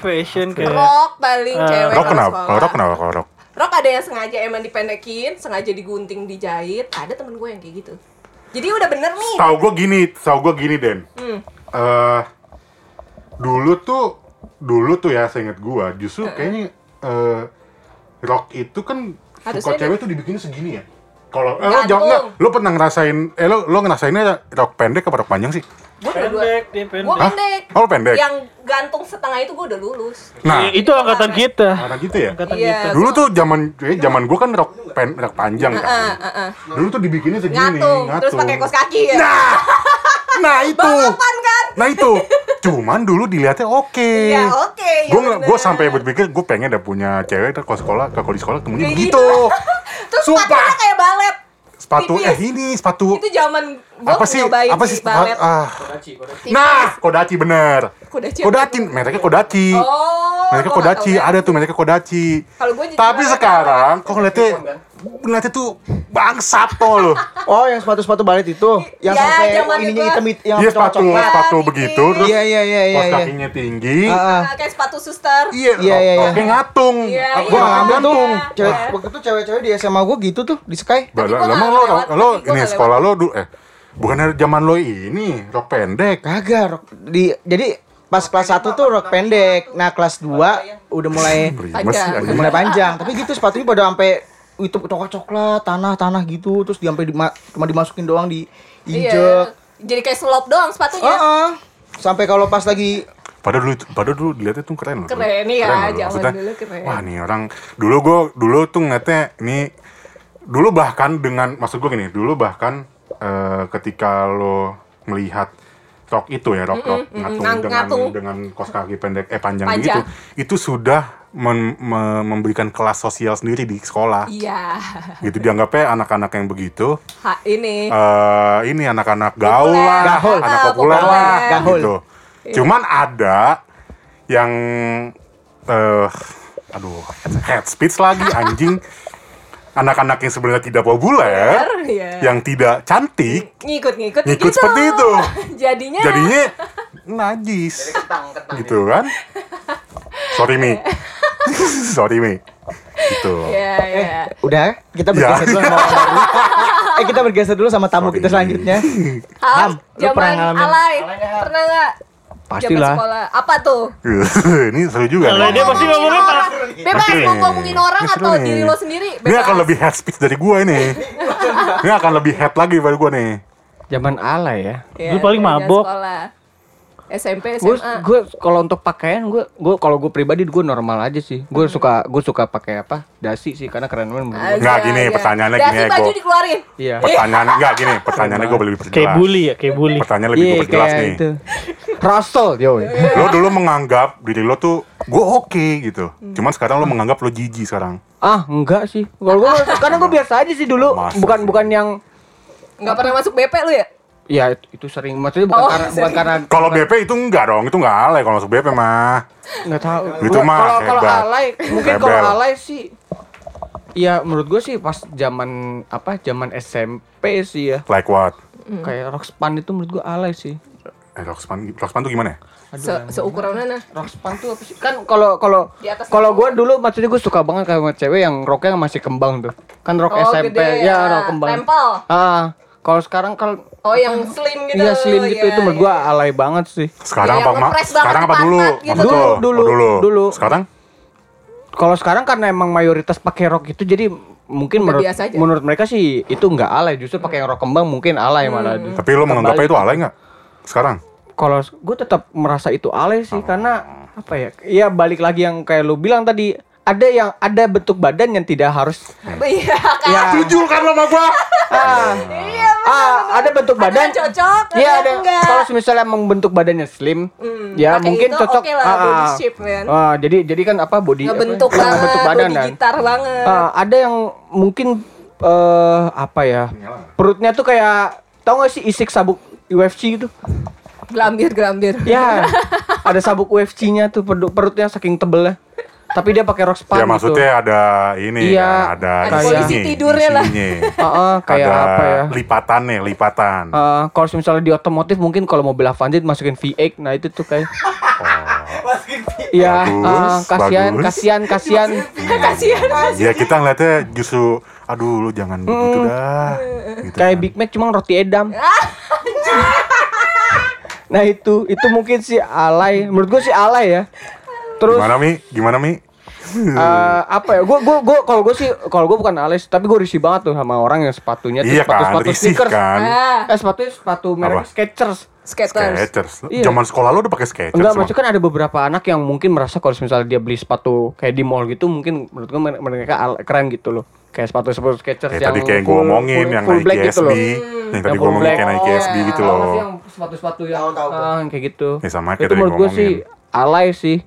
fashion kayak Rok paling Eh, cewek Rok kenapa? sekolah. Rok kenapa? Kalau rok? Rok ada yang sengaja emang dipendekin, sengaja digunting, dijahit. Ada temen gue yang kayak gitu. Jadi udah bener nih. Tahu gue gini, tahu gue gini Den. Hmm. Eh, dulu tuh, dulu tuh ya, seingat gue, justru kayaknya eh, rok itu kan Harusnya suka cewek tuh dibikinnya segini ya. Kalau eh, lo jangan nggak, lo pernah ngerasain, eh lo lo ngerasainnya rok pendek apa rok panjang sih? Gue pendek dia Gue pendek. Hah? pendek. Oh, lo pendek. Yang gantung setengah itu gue udah lulus. Nah, Ya, itu angkatan kita. karena gitu ya. Angkatan Iya. kita. Dulu tuh zaman eh, zaman gue kan rok pen, rok panjang kan. Heeh, heeh. Dulu tuh dibikinnya segini, Ngatung, terus pakai kos kaki ya. Nah, nah itu. Balapan kan? Nah itu. Cuman dulu dilihatnya oke. Iya, oke. ya Gue bener. gue sampai berpikir gue pengen udah punya cewek kalau sekolah kalau di sekolah temennya Kayak begitu. Terus Sumpah. sepatunya kayak balet. Sepatu tipis. eh ini sepatu Itu zaman gue apa sih? nyobain Apa sih? balet. Ah, Tipis. nah, Kodachi bener. Kodachi. Kodachi, mereknya Kodachi. Oh. Mereknya gua nggak Kodachi, tahu, ada tuh mereknya Kodachi. Kalau Tapi sekarang kok ngeliatnya ngeliatnya tuh bangsat tuh lo. Oh, yang sepatu-sepatu balet itu, yang Ya, sampai ininya gua. hitam yang Iya sepatu coklat. sepatu Iya, begitu ini. terus Iya, iya, iya, iya, iya. kakinya tinggi. Ah, ah. Ah, kayak sepatu suster. Iya, Iya, iya, iya. Oke ngatung. Iya, Ah, iya. Gua ngambil tuh. ngatung. Cewek, Iya. waktu itu cewek-cewek di SMA gua gitu tuh di Sky. Lah, gua lo, lo gua ini sekolah lo dulu eh bukan dari zaman lo ini rok pendek. Kagak, rok- di jadi pas kelas 1 tuh rok pendek. Nah, kelas 2 udah mulai Panjang. udah mulai panjang. Tapi gitu sepatunya pada sampai itu coklat-coklat, tanah-tanah gitu, terus sampai cuma dimasukin doang di Iya. injek. Jadi kayak slop doang sepatunya. Heeh. Sampai kalau pas lagi Padahal dulu, padahal dulu dilihatnya tuh keren loh. Keren, iya, loh. zaman Maksudnya, dulu keren. Wah nih orang dulu gue dulu tuh ngeliatnya ini dulu bahkan dengan maksud gue gini dulu bahkan eh, ketika lo melihat rok itu ya rok rok ngatung Ngang- dengan ngatung. dengan kos kaki pendek eh panjang, Panjang. gitu itu sudah men- me- memberikan kelas sosial sendiri di sekolah Iya. gitu dianggapnya anak-anak yang begitu Ha, ini. eh ini anak-anak gaul lah, Gahul. anak populer lah, Gahul. gitu. Cuman ada yang eh aduh head speech lagi anjing. Anak-anak yang sebenarnya tidak populer, Iya. yang tidak cantik, ngikut-ngikut ngikut gitu. seperti itu. Jadinya jadinya najis. Gitu kan? Sorry Mi. Sorry Mi. Gitu. Iya, iya. udah kita Ya. bergeser dulu sama orang baru. Eh kita bergeser dulu sama tamu Sorry. kita selanjutnya. Ham, Ham, lu pernah ngalamin? alay. Pernah nggak? Pastilah. sekolah. Apa tuh? Ini seru juga. Kalau dia pasti ngomongnya pas. Bebas Pasti mau ngomongin orang Ini atau nih. diri lo sendiri? Ini Bebas. akan lebih head speech dari gua ini. ini akan lebih head lagi pada gua nih. Zaman alay ya. Iya, Dulu paling mabok. Sekolah. SMP, Gue SMA. gue kalau untuk pakaian gue gue kalau gue pribadi gue normal aja sih. Gue suka gue suka pakai apa? Dasi sih karena keren banget. menurut gua. Aja, Nggak, gini, aja. pertanyaannya Dasi gini, baju dikeluarin. Iya. Pertanyaan enggak gini, pertanyaannya gua lebih perjelas. Kayak bully ya, kayak bully. Pertanyaan lebih Iya gua perjelas nih. itu. Russell yo. Lo dulu menganggap diri lo tuh gua oke gitu. Cuman sekarang lo menganggap lo jijik sekarang. Ah enggak sih. Kalau gue karena gue biasa aja sih dulu. Masa bukan sih? bukan yang Nggak pernah masuk BP lu ya? ya itu sering maksudnya bukan Oh, karena bukan karena Kalau BP itu enggak dong, itu enggak alay kalau masuk BP mah. nggak tahu. Itu mah kalau kalau alay mungkin kalau alay sih Ya menurut gue sih pas zaman apa zaman SMP sih ya Like what? kayak Rockspan itu menurut gue alay sih. Eh, Rockspan, Rockspan tuh gimana ya? Se seukuran mana? Rockspan tuh apa sih? Kan kalau kalau Di atas kalau gue dulu maksudnya gue suka banget kayak sama cewek yang roknya masih kembang tuh. Kan rok Oh, SMP gede, ya ah, rok kembang. Tempel. Ah, kalau sekarang kalau Oh, yang slim gitu. iya slim gitu Iya, itu menurut gue iya. alay banget sih. Sekarang Iya, apa, yang Ma? ngepres banget Sekarang apa dulu? gitu. Dulu, Oh, dulu, dulu. dulu. Sekarang? Kalau sekarang karena emang mayoritas pakai rok itu jadi mungkin Udah menurut menurut mereka sih itu nggak alay justru pakai yang rok kembang mungkin alay malah. Tapi lo menganggapnya itu alay nggak? Sekarang? Kalau gue tetap merasa itu alay sih karena apa ya? Iya balik lagi yang kayak lu bilang tadi ada yang ada bentuk badan yang tidak harus Iya, kan? ya Setuju kan lo sama gua? ah, Iya, ah, ada bentuk Ada badan yang cocok, ada Iya ada. enggak. Kalau misalnya emang bentuk badannya slim, Hmm, ya mungkin itu cocok. oke lah, body shape, kan. ah, jadi jadi kan apa body apa, Ngebentuk ya, banget, ngebentuk badan body dan gitar banget. Ah, ada yang mungkin eh apa ya perutnya tuh kayak tau gak sih isik sabuk UFC gitu? Gelambir, gelambir. Ya, ada sabuk UFC-nya tuh perut- perutnya saking tebelnya. tapi dia pakai rok span Ya gitu. maksudnya ada ini Iya, kan, ada Ada polisi isinya, tidurnya lah. isinya. Heeh, kayak ada apa ya? lipatannya, lipatan. Eh, kalau misalnya di otomotif mungkin kalau mobil Avanza masukin V8, nah itu tuh kayak Iya, Bagus, eh, kasihan, bagus. kasihan, kasihan. Kasihan. Ya kita ngeliatnya justru aduh lu jangan begitu dah. Gitu Kayak kan. Big Mac cuma roti edam. nah itu, itu mungkin sih alay. Menurut gue sih alay ya. Terus Gimana Mi? Gimana Mi? eh, apa ya? Gue gue gue kalau gue sih kalau gue bukan alay, tapi gue risih banget tuh sama orang yang sepatunya tuh Iya sepatu kan, sepatu risih sneakers. kan. Eh sepatunya sepatu merek Apa? Skechers. skaters. Skechers. Iya. Zaman sekolah lu udah pakai Skechers. Enggak, maksudnya kan ada beberapa anak yang mungkin merasa kalau misalnya dia beli sepatu kayak di mall gitu mungkin menurut gue mereka keren gitu loh. Kayak sepatu-sepatu Skechers Ya, yang tadi kayak gue full- yang full black gitu SB, loh. yang tadi Yang gue black. kayak Oh, SB ya. gitu loh. yang sepatu-sepatu yang Tahu, tahu, tahu. ah, kayak gitu. Ya, sama kayak itu tadi menurut gue sih alay sih.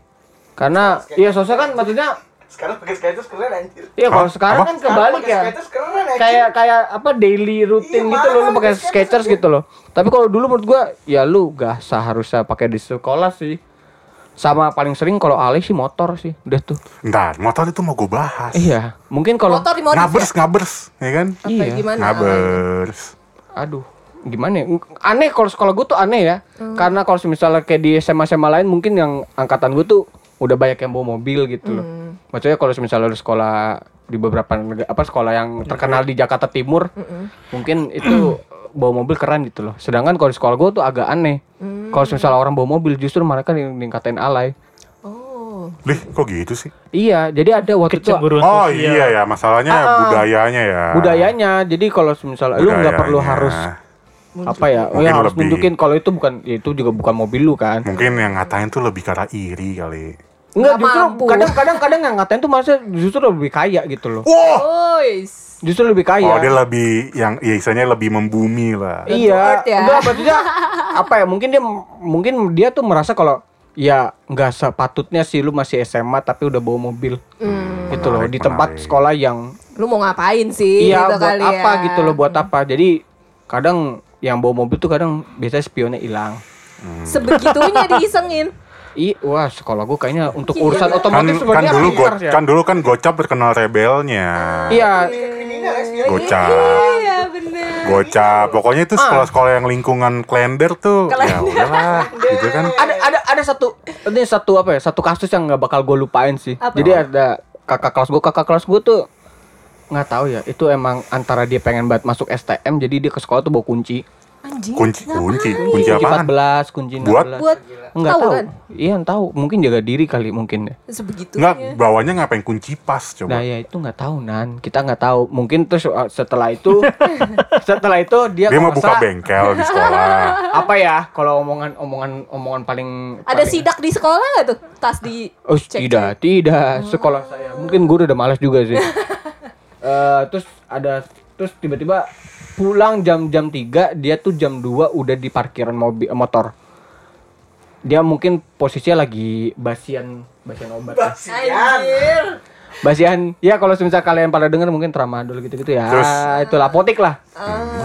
Karena ya sosok kan maksudnya Sekarang pakai skaters keren anjir. Iya kalau sekarang Apa? kan kebalik ya. Keren. Kayak kayak apa daily routine Iya, gitu loh lu pakai Skechers gitu loh. Tapi kalau dulu menurut gua ya lu gak seharusnya pakai di sekolah sih. Sama paling sering kalau alay sih motor sih. Udah tuh. Ntar, motor itu mau gue bahas. Iya, mungkin kalau Motor Ngabers, ya? ngabers, ya kan? Apa Iya. gimana? Ngabers. aduh gimana ya? Aneh kalau sekolah gue tuh aneh ya. Karena kalau misalnya kayak di SMA SMA lain mungkin yang angkatan gue tuh udah banyak yang bawa mobil gitu loh. Maksudnya kalau misalnya lu sekolah di beberapa negara apa sekolah yang terkenal di Jakarta Timur, mungkin itu bawa mobil keren gitu loh. Sedangkan kalau di sekolah gue tuh agak aneh. Kalau misalnya orang bawa mobil justru mereka yang dikatain alay. Oh. Lih, kok gitu sih? Iya, jadi ada waktu itu Oh iya ya, masalahnya Ah, ah. budayanya ya. budayanya. Jadi kalau misalnya lu nggak perlu harus apa ya? Oh Mungkin ya harus lebih- nunjukin kalau itu bukan ya itu juga bukan mobil lu kan. Mungkin yang ngatain tuh lebih karena iri kali. Enggak, Nggak justru kadang-kadang kadang yang ngatain tuh masa justru lebih kaya gitu loh. Wah! Justru lebih kaya. Oh, dia lebih yang ya istilahnya lebih membumi lah. iya. ya. Enggak, maksudnya apa ya? Mungkin dia mungkin dia tuh merasa kalau ya nggak sepatutnya sih lu masih SMA tapi udah bawa mobil. Gitu loh di Menarik, tempat menarik. sekolah yang Lu mau ngapain sih? iya gitu buat kali apa ya. gitu loh, buat apa. Jadi kadang yang bawa mobil tuh kadang biasanya spionnya hilang. Sebegitunya diisengin. Ih, wah sekolah gua kayaknya untuk Iya. urusan Kan, otomotif kan sebenarnya dulu go, ya. kan dulu kan gocap terkenal rebelnya. Iya, ya. Gocap. Iya bener. Gocap. Pokoknya itu sekolah-sekolah yang lingkungan klender tuh. Ya Klender. udahlah, gitu kan. ada ada ada satu ini satu apa ya satu kasus yang nggak bakal gue lupain sih Apa? jadi ada kakak kelas gue kakak kelas gue tuh nggak tahu ya itu emang antara dia pengen banget masuk STM jadi dia ke sekolah tuh bawa kunci Anjing. Kunci, kunci, kunci kunci apaan? 14 kunci 16 Buat? Buat nggak tahu tahu kan? iya tahu mungkin jaga diri kali mungkin ya Sebegitunya. Enggak, bawahnya ngapain kunci pas nah coba? ya itu nggak tahu nan kita nggak tahu mungkin terus uh, setelah itu setelah itu dia Dia mau buka bengkel di sekolah. apa ya kalau omongan omongan omongan paling Ada paling- sidak di sekolah nggak tuh? Tas di Oh cek-cek. tidak, tidak. Sekolah saya mungkin guru udah malas juga sih. Eh, terus ada terus tiba-tiba pulang jam-jam 3 dia tuh jam 2 udah di parkiran mobil motor. Dia mungkin posisinya lagi basian basian obat. ya. Anjir. Basian ya kalau misal kalian pada denger mungkin tramadol gitu-gitu ya. Terus? itulah apotik lah.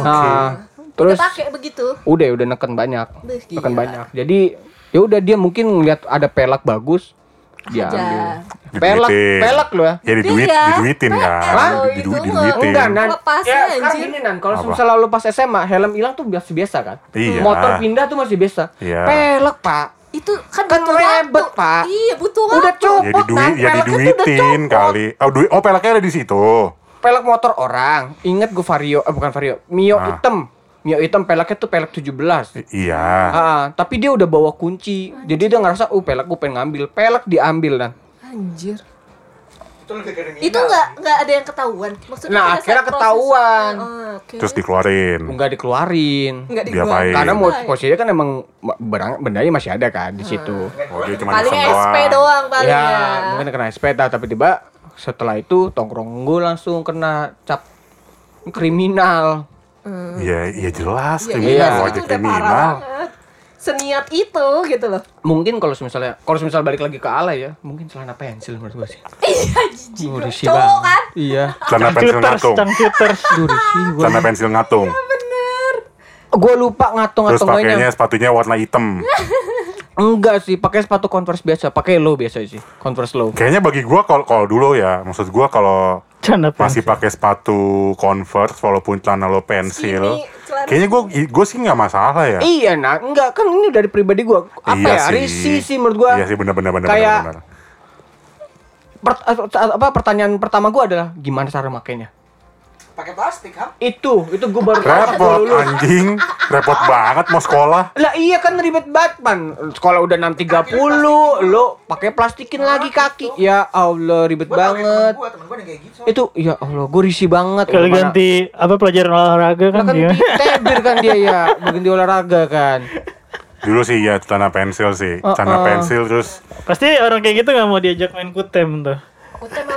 Nah, terus Udah pakai begitu. udah udah neken banyak. Neken banyak. Jadi ya udah dia mungkin ngeliat ada pelak bagus dia Hajar. ambil. Pelak, Diduitin. pelak loh ya. Ya diduit, Iya. diduitin kan. Hah? Didu, diduitin. Enggak, Nan. Lepasnya, ya, anjir. gini, Nan. Kalau misalnya lu pas SMA, helm hilang tuh biasa-biasa kan? Iya. Motor pindah tuh masih biasa. Iya. Pelek, Pak. Itu kan, Kan butuh waktu. Pak. Iya, butuh Udah waktu. copot, Ya diduit, Nan. ya udah diduitin kali. Oh, duit, oh peleknya ada di situ. Pelek motor orang. Ingat gue Vario, eh bukan Vario. Mio Ah. hitam. Mio hitam peleknya tuh pelek 17. I- Iya. Ah, tapi dia udah bawa kunci. Jadi dia ngerasa, "Uh, pelek gue pengen ngambil." Pelek diambil, Dan. Anjir. Itu nggak nggak ada yang ketahuan. Maksudnya Nah, akhirnya ketahuan. Ah, oke. Terus dikeluarin. Enggak dikeluarin. nggak Diapain? dikeluarin. Karena mau posisinya kan emang barang bendanya masih ada kan di situ. Oh, dia cuma Paling SP doang paling ya, ya. mungkin kena SP dah, tapi tiba setelah itu tongkrong gue langsung kena cap kriminal. Iya, iya jelas Iya, kriminal, iya, Iya. parah kriminal. Seniat itu gitu loh. Mungkin kalau misalnya kalau misalnya balik lagi ke ala ya, mungkin celana pensil menurut gue sih. Iya, jijik. Cowok banget. kan? Iya. Celana pensil ngatung. Celana pensil ngatung. Bener. Gue lupa Terus ngatung-ngatung pakainya kayaknya. sepatunya warna hitam. Enggak sih, pakai sepatu Converse biasa, pakai low biasa sih. Converse low. Kayaknya bagi gua kalau kalau dulu ya, maksud gua kalau Canda masih pakai sepatu Converse walaupun celana lo pensil, celana kayaknya gua gua sih nggak masalah ya. Iya, nah, enggak kan ini dari pribadi gua. Apa Iya ya? sih. Risi sih menurut gua. Iya sih benar-benar benar Kayak- benar. Per- eh, apa pertanyaan pertama gua adalah gimana cara makainya? Pakai plastik, ha? Itu, itu gua baru Repot lulus. anjing, repot banget mau sekolah. Lah iya kan ribet banget, Pan. Sekolah udah 6.30, lo pakai plastikin lagi kaki. Ya Allah, ribet Gua kayak temen banget. gua, temen gua kayak gitu. Itu ya Allah, gue risih banget. Kalau Mana- ganti apa pelajaran olahraga Lah kan kan gimana? tebir kan dia ya, berganti olahraga kan. Dulu sih ya celana pensil sih, celana Uh-uh. pensil terus Pasti orang kayak gitu nggak mau diajak main kutem tuh.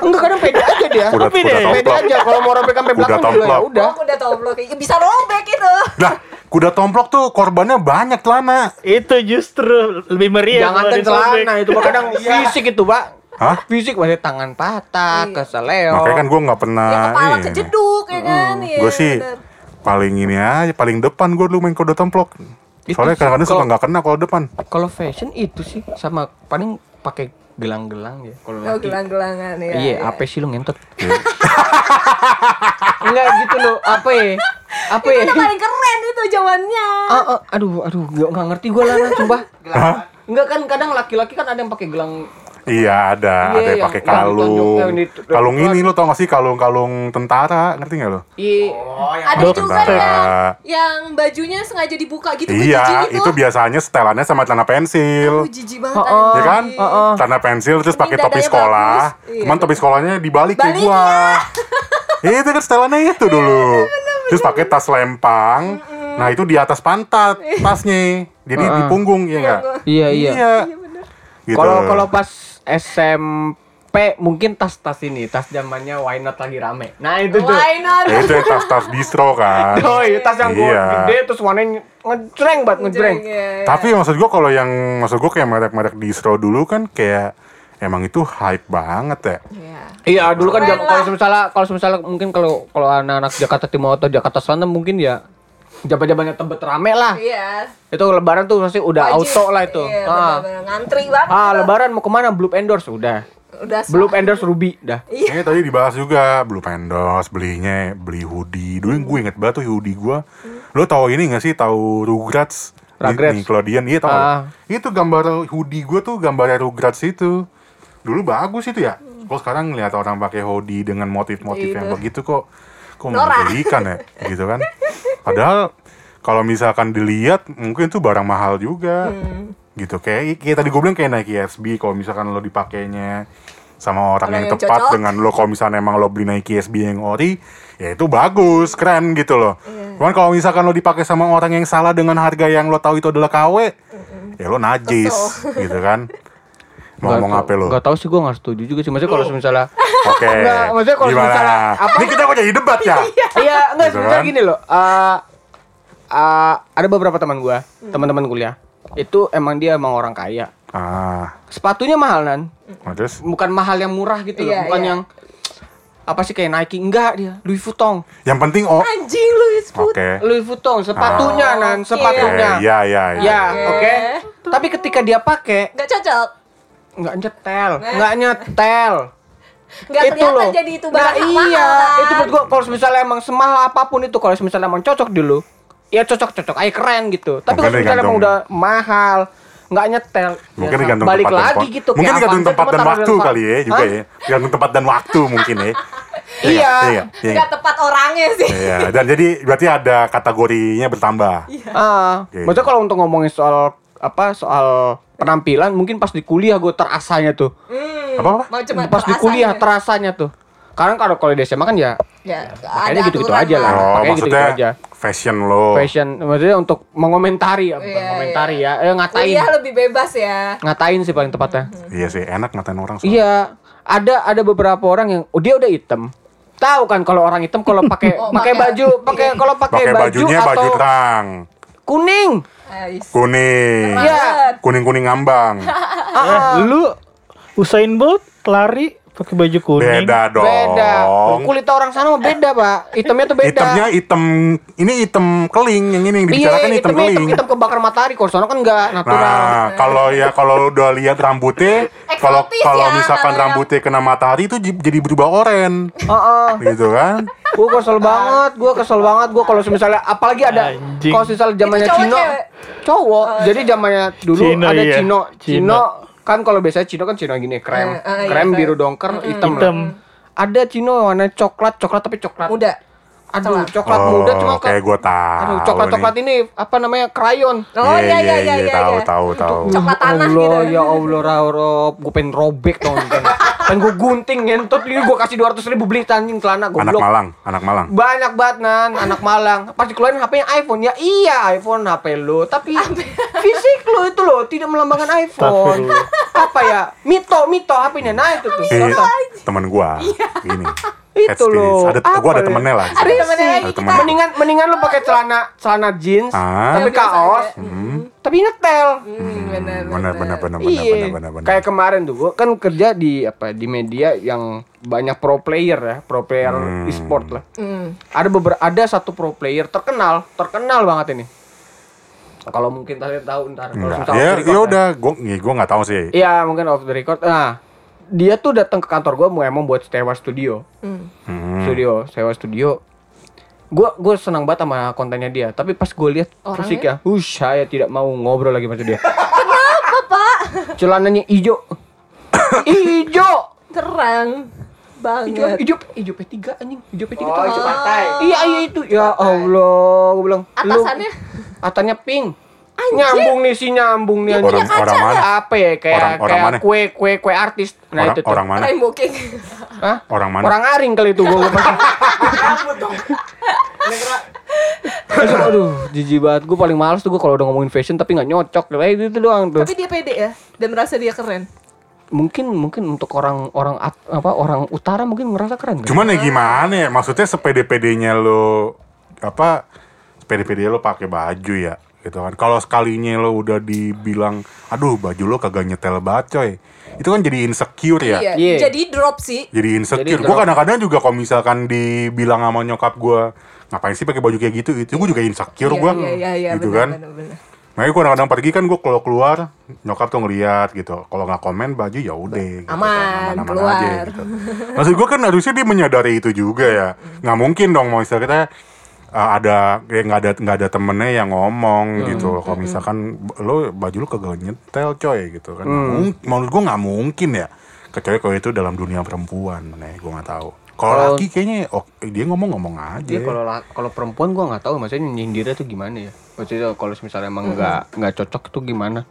Enggak kadang pede aja dia. udah udah deh, Pede tomplok. aja kalau mau robek sampai Kuda belakang juga ya udah. Oh, udah tomplok bisa robek itu. Nah, kuda tomplok tuh korbannya banyak celana. Itu justru lebih meriah. Jangan kan celana itu kadang fisik itu, Pak. Hah? Fisik masih tangan patah, Iya. keseleo. Makanya kan gue nggak pernah. Ya kepala ini. kejeduk ya kan. Iya, Gue sih bener. paling ini aja, paling depan gue dulu main kuda tomplok. Itu Soalnya kadang-kadang suka nggak kena kalau depan. Kalau fashion itu sih sama paling pakai gelang-gelang ya kalau Oh, gelang-gelangan ya. Iya, apa sih lu ngentot? Enggak gitu loh, apa ya? Apa ya? Itu paling keren itu jawabannya. Ah, ah, aduh, aduh, nggak ngerti gue lah. Hah? Enggak kan kadang laki-laki kan ada yang pakai gelang Iya ada, Iya, ada yang yang- pakai kalung. Kalung ini lo tau gak sih kalung-kalung tentara, ngerti gak lo? Iya. Oh, yang Ada juga tentara. yang yang bajunya sengaja dibuka gitu Iya, jijik itu biasanya setelannya sama celana pensil. Aduh, jijik banget. Oh, oh. Ya kan? anjing. Heeh. Celana pensil terus pakai topi sekolah. Iya, Cuman topi sekolahnya dibalik kayak Balik, gua. Iya, itu kan setelannya itu dulu. Terus pakai tas lempang. Nah, itu di atas pantat tasnya. Jadi di punggung, ya enggak? Iya, iya. Gitu. Kalau kalau pas SMP mungkin tas-tas ini, tas zamannya why not lagi rame. Nah, itu tuh. Why not? Ya, itu yang tas-tas distro kan. Oh, iya, tas yang gua Iya. gede terus warnanya ngejreng banget ngejreng. Iya, iya. Tapi maksud gua kalau yang maksud gua kayak merek-merek distro dulu kan kayak emang itu hype banget ya. Iya. Iya, dulu kan Keren jam- kalau misalnya kalau misalnya mungkin kalau kalau anak-anak Jakarta Timur atau Jakarta Selatan mungkin ya jabat-jabatnya tebet rame lah. Iya. Itu lebaran tuh pasti udah Wajib. auto lah itu. Iya, ah. ngantri banget. Ah, itu. lebaran mau ke mana? Blue endorse udah. Udah Blue endorse Ruby dah. Ini tadi dibahas juga Blue Pendos belinya beli hoodie. Dulu yang gue inget banget tuh hoodie gua. Lo tahu ini gak sih? Tahu Rugrats? Rugrats. Nickelodeon iya tahu. Ah. Itu gambar hoodie gua tuh gambarnya Rugrats itu. Dulu bagus itu ya. Kok sekarang ngeliat orang pakai hoodie dengan motif-motif yang Itu. begitu kok kok menggelikan ya gitu kan. Padahal kalau misalkan dilihat mungkin itu barang mahal juga. Hmm. Gitu kayak kayak tadi gue bilang kayak Nike SB kalau misalkan lo dipakainya sama orang Orang yang, yang tepat cocok. dengan lo kalau misalnya emang lo beli Nike SB yang ori ya itu bagus keren gitu loh Iya. cuman kalau misalkan lo dipakai sama orang yang salah dengan harga yang lo tahu itu adalah KW ya lo najis gitu kan mau ngomong apa lo Gak tau sih gue gak setuju juga sih. Maksudnya kalau misalnya oke Enggak, maksudnya kalau gimana misalnya apa- ini kita kok jadi debat ya Iya, enggak Gitu sebenarnya kan? gini loh. eh eh, ada beberapa teman gua, teman-teman kuliah. Itu emang dia emang orang kaya. ah Sepatunya mahal nan, nah, terus bukan mahal yang murah gitu loh, Iya, bukan iya. yang apa sih kayak Nike enggak dia, Louis Vuitton. yang penting oh Anjing lu Isput. oke Louis Vuitton sepatunya Ah. nan, Oke. sepatunya. Ya ya ya Ya, Oke. oke. Tapi ketika dia pakai Gak cocok. Nggak nyetel, Nah. nggak nyetel. Gak kelihatan jadi itu nah, barang mahal iya, kan? itu menurut gua kalau misalnya emang semahal apa pun itu kalau misalnya emang cocok dulu, ya cocok cocok, aja keren gitu. Tapi Mungkin kalau misalnya emang udah mahal, nggak nyetel, Mungkin ya, tergantung balik tempat lagi wa- gitu. Mungkin tergantung tempat dan waktu kali ya juga Hah? ya. Tergantung tempat dan waktu mungkin ya. Iya. Iya. iya. Gak tepat orangnya sih. Iya, dan jadi berarti ada kategorinya bertambah. Ah, Oke. maksudnya kalau untuk ngomongin soal apa soal penampilan mungkin pas di kuliah gue terasanya tuh. Hmm, Apa, apa? Pas di terasa kuliah ya. terasanya tuh. Karena kalau kalau di SMA kan ya Ya, Pakainya ada gitu-gitu aturan aja lah. Oh, Pakai gitu-gitu maksudnya aja. fashion lo. fashion maksudnya untuk mengomentari ya, bukan Iya, komentari ya. Eh ngatain. Kuliah lebih bebas ya. Ngatain sih paling tepatnya. Iya sih, enak ngatain orang. soalnya. Iya, ada ada beberapa orang yang oh, dia udah hitam. Tahu kan kalau orang hitam kalau pakai Oh, pakai pakai- baju, pakai kalau pakai Pakai baju bajunya atau baju terang. kuning. Kuning. Iya. Kuning-kuning ngambang. Ah, Lu Usain Bolt lari Pakai baju kuning. Beda dong. Beda. Kulit orang sana mah beda, Pak. Hitamnya tuh beda. Hitamnya hitam ini hitam keling yang ini yang dibicarakan iya, hitam hitamnya hitam, keling. hitam kebakar matahari. Kalau sana kan enggak natural. Nah, kalau ya kalau udah lihat rambutnya, kalau Eksotis kalau ya, misalkan yang- rambutnya kena matahari itu jadi berubah oren, Heeh. gitu kan? Gue kesel banget, gue kesel banget, gue kalau misalnya apalagi ada kalau misalnya zamannya cowok, Cino, cowok, jadi zamannya dulu Cino, ada iya. Cino, Cino. Cino kan kalau biasanya Cino kan Cino gini krem, eh, iya, krem krem. biru dongker, hitam. Hitam. lah. Ada Cino warna coklat, coklat tapi coklat. Muda. Aduh, coklat muda cuma Oh, kayak gue tahu. Aduh, coklat-coklat ini apa namanya krayon. Oh iya iya iya iya. tahu iya. tahu tahu. Coklat tanah Allah, gitu. ya Allah, Raurob, gue pengen robek tau kan. Gue gunting ngentot ini gue kasih 200 ribu beli anjing celana Anak goblok. Malang, anak Malang. Banyak banget nan, anak Malang. Pas dikeluarin HP-nya iPhone ya iya iPhone HP lu, tapi fisik lu itu loh tidak melambangkan iPhone. Apa ya? Mito, mito HP-nya nah itu tuh. Eh, Contoh. temen gua gini. Itu loh. Ada Apa gua ada ya? temennya lah. Ada temennya lagi Ada temennya. Mendingan mendingan lu pakai celana celana jeans, Ah. tapi kaos, aja. tapi ngetel. Hmm, benar Benar benar benar benar kayak kemarin tuh, gua kan kerja di apa di media yang banyak pro player ya, pro player Hmm. e-sport lah. Hmm. Ada beberapa ada satu pro player terkenal, terkenal banget ini. Kalau mungkin kalian tahu ntar. kalau Ya record ya udah, gua ya, gua nggak tahu sih. Iya mungkin off the record. Nah dia tuh datang ke kantor gue mau emang buat sewa studio, Hmm. Hmm. studio, sewa studio. Gue gue senang banget sama kontennya dia. Tapi pas gue lihat Orangnya? fisik ya, uh saya tidak mau ngobrol lagi sama dia. Kenapa pak? Celananya hijau, hijau, Terang banget. hijau, hijau P3 anjing, hijau P3 Oh, tuh. itu pantai. Iya iya itu. Ya Allah, gue bilang. lu- Atasannya? Atasnya pink. Nyambung nih si nyambung nih. Orang anjing. orang mana? Apa ya kayak Orang- orang kayak mana? kue kue kue artis. Nah Orang itu tuh. orang mana? Rainbow King. Hah? Orang mana? Orang aring kali itu gua. aduh, aduh, jijik banget. Gue paling males tuh gue kalau udah ngomongin fashion tapi nggak nyocok. Kayak itu, itu doang tuh. Tapi dia pede ya dan merasa dia keren. Mungkin mungkin untuk orang orang at- apa orang utara mungkin ngerasa keren kan? Cuman ya gimana ya? Maksudnya sepede-pedenya lo apa? Sepede-pede lo pakai baju ya, gitu kan. Kalau sekalinya lo udah dibilang, aduh baju lo kagak nyetel banget coy. Itu kan jadi insecure ya. Iya. Iya. Jadi drop sih. Jadi insecure. Gue kadang-kadang juga kalau misalkan dibilang sama nyokap gue, ngapain sih pakai baju kayak gitu? Itu gue juga insecure Iya, gue, Iya iya iya gitu benar, kan. Makanya gue kadang-kadang pergi kan gue kalau keluar nyokap tuh ngeliat gitu. Kalau nggak komen baju ya udah. Gitu, kan. Aman, keluar. aja gitu. Maksud gue kan harusnya dia menyadari itu juga ya. Nggak mungkin dong mau kita uh, ada kayak nggak ada nggak ada temennya yang ngomong gitu. Kalau misalkan lo baju lo kagak nyetel coy gitu kan. Mung- Menurut gue nggak mungkin ya. Kecuali kalau itu dalam dunia perempuan, nih gue nggak tahu. Kalau laki kayaknya oh, dia ngomong-ngomong aja. Dia kalau la- kalau perempuan gua nggak tahu maksudnya nyindirnya tuh gimana ya. Maksudnya kalau misalnya emang nggak nggak cocok tuh gimana?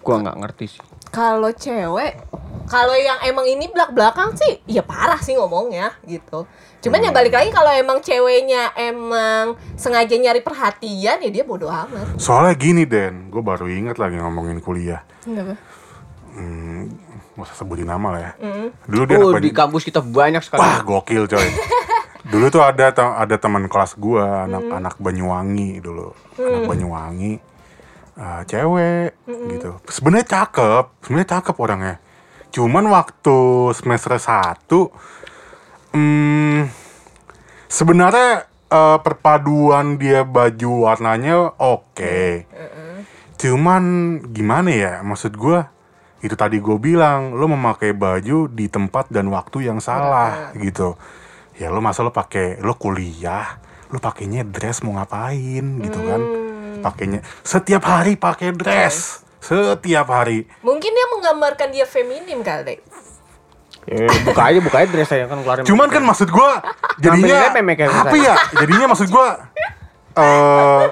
Gua nggak ngerti sih. Kalau cewek, kalau yang emang ini belak belakang sih, ya parah sih ngomongnya gitu. Cuman Hmm. yang balik lagi kalau emang ceweknya emang sengaja nyari perhatian, ya dia bodoh amat. Soalnya gini Den, gue baru inget lagi ngomongin kuliah. Kenapa? Hmm, gak usah sebutin nama lah ya. Dulu dia Oh di kampus kita banyak sekali. Wah gokil coy. dulu tuh ada ada teman kelas gua anak anak Banyuwangi dulu, anak Banyuwangi, eh, cewek gitu. Sebenarnya cakep, sebenarnya cakep orangnya. Cuman waktu semester 1 hmm, sebenarnya eh, perpaduan dia baju warnanya oke. Cuman gimana ya, maksud gua itu tadi gue bilang lo memakai baju di tempat dan waktu yang salah gitu ya lo masa lo pakai lo kuliah lo pakainya dress mau ngapain gitu kan pakainya. Setiap hari pakai dress. Setiap hari. Mungkin dia menggambarkan dia feminim kali. Eh, buka aja buka aja dress saya kan keluarin. cuman kan maksud gue jadinya memek ya, apa ya? Jadinya maksud gue eh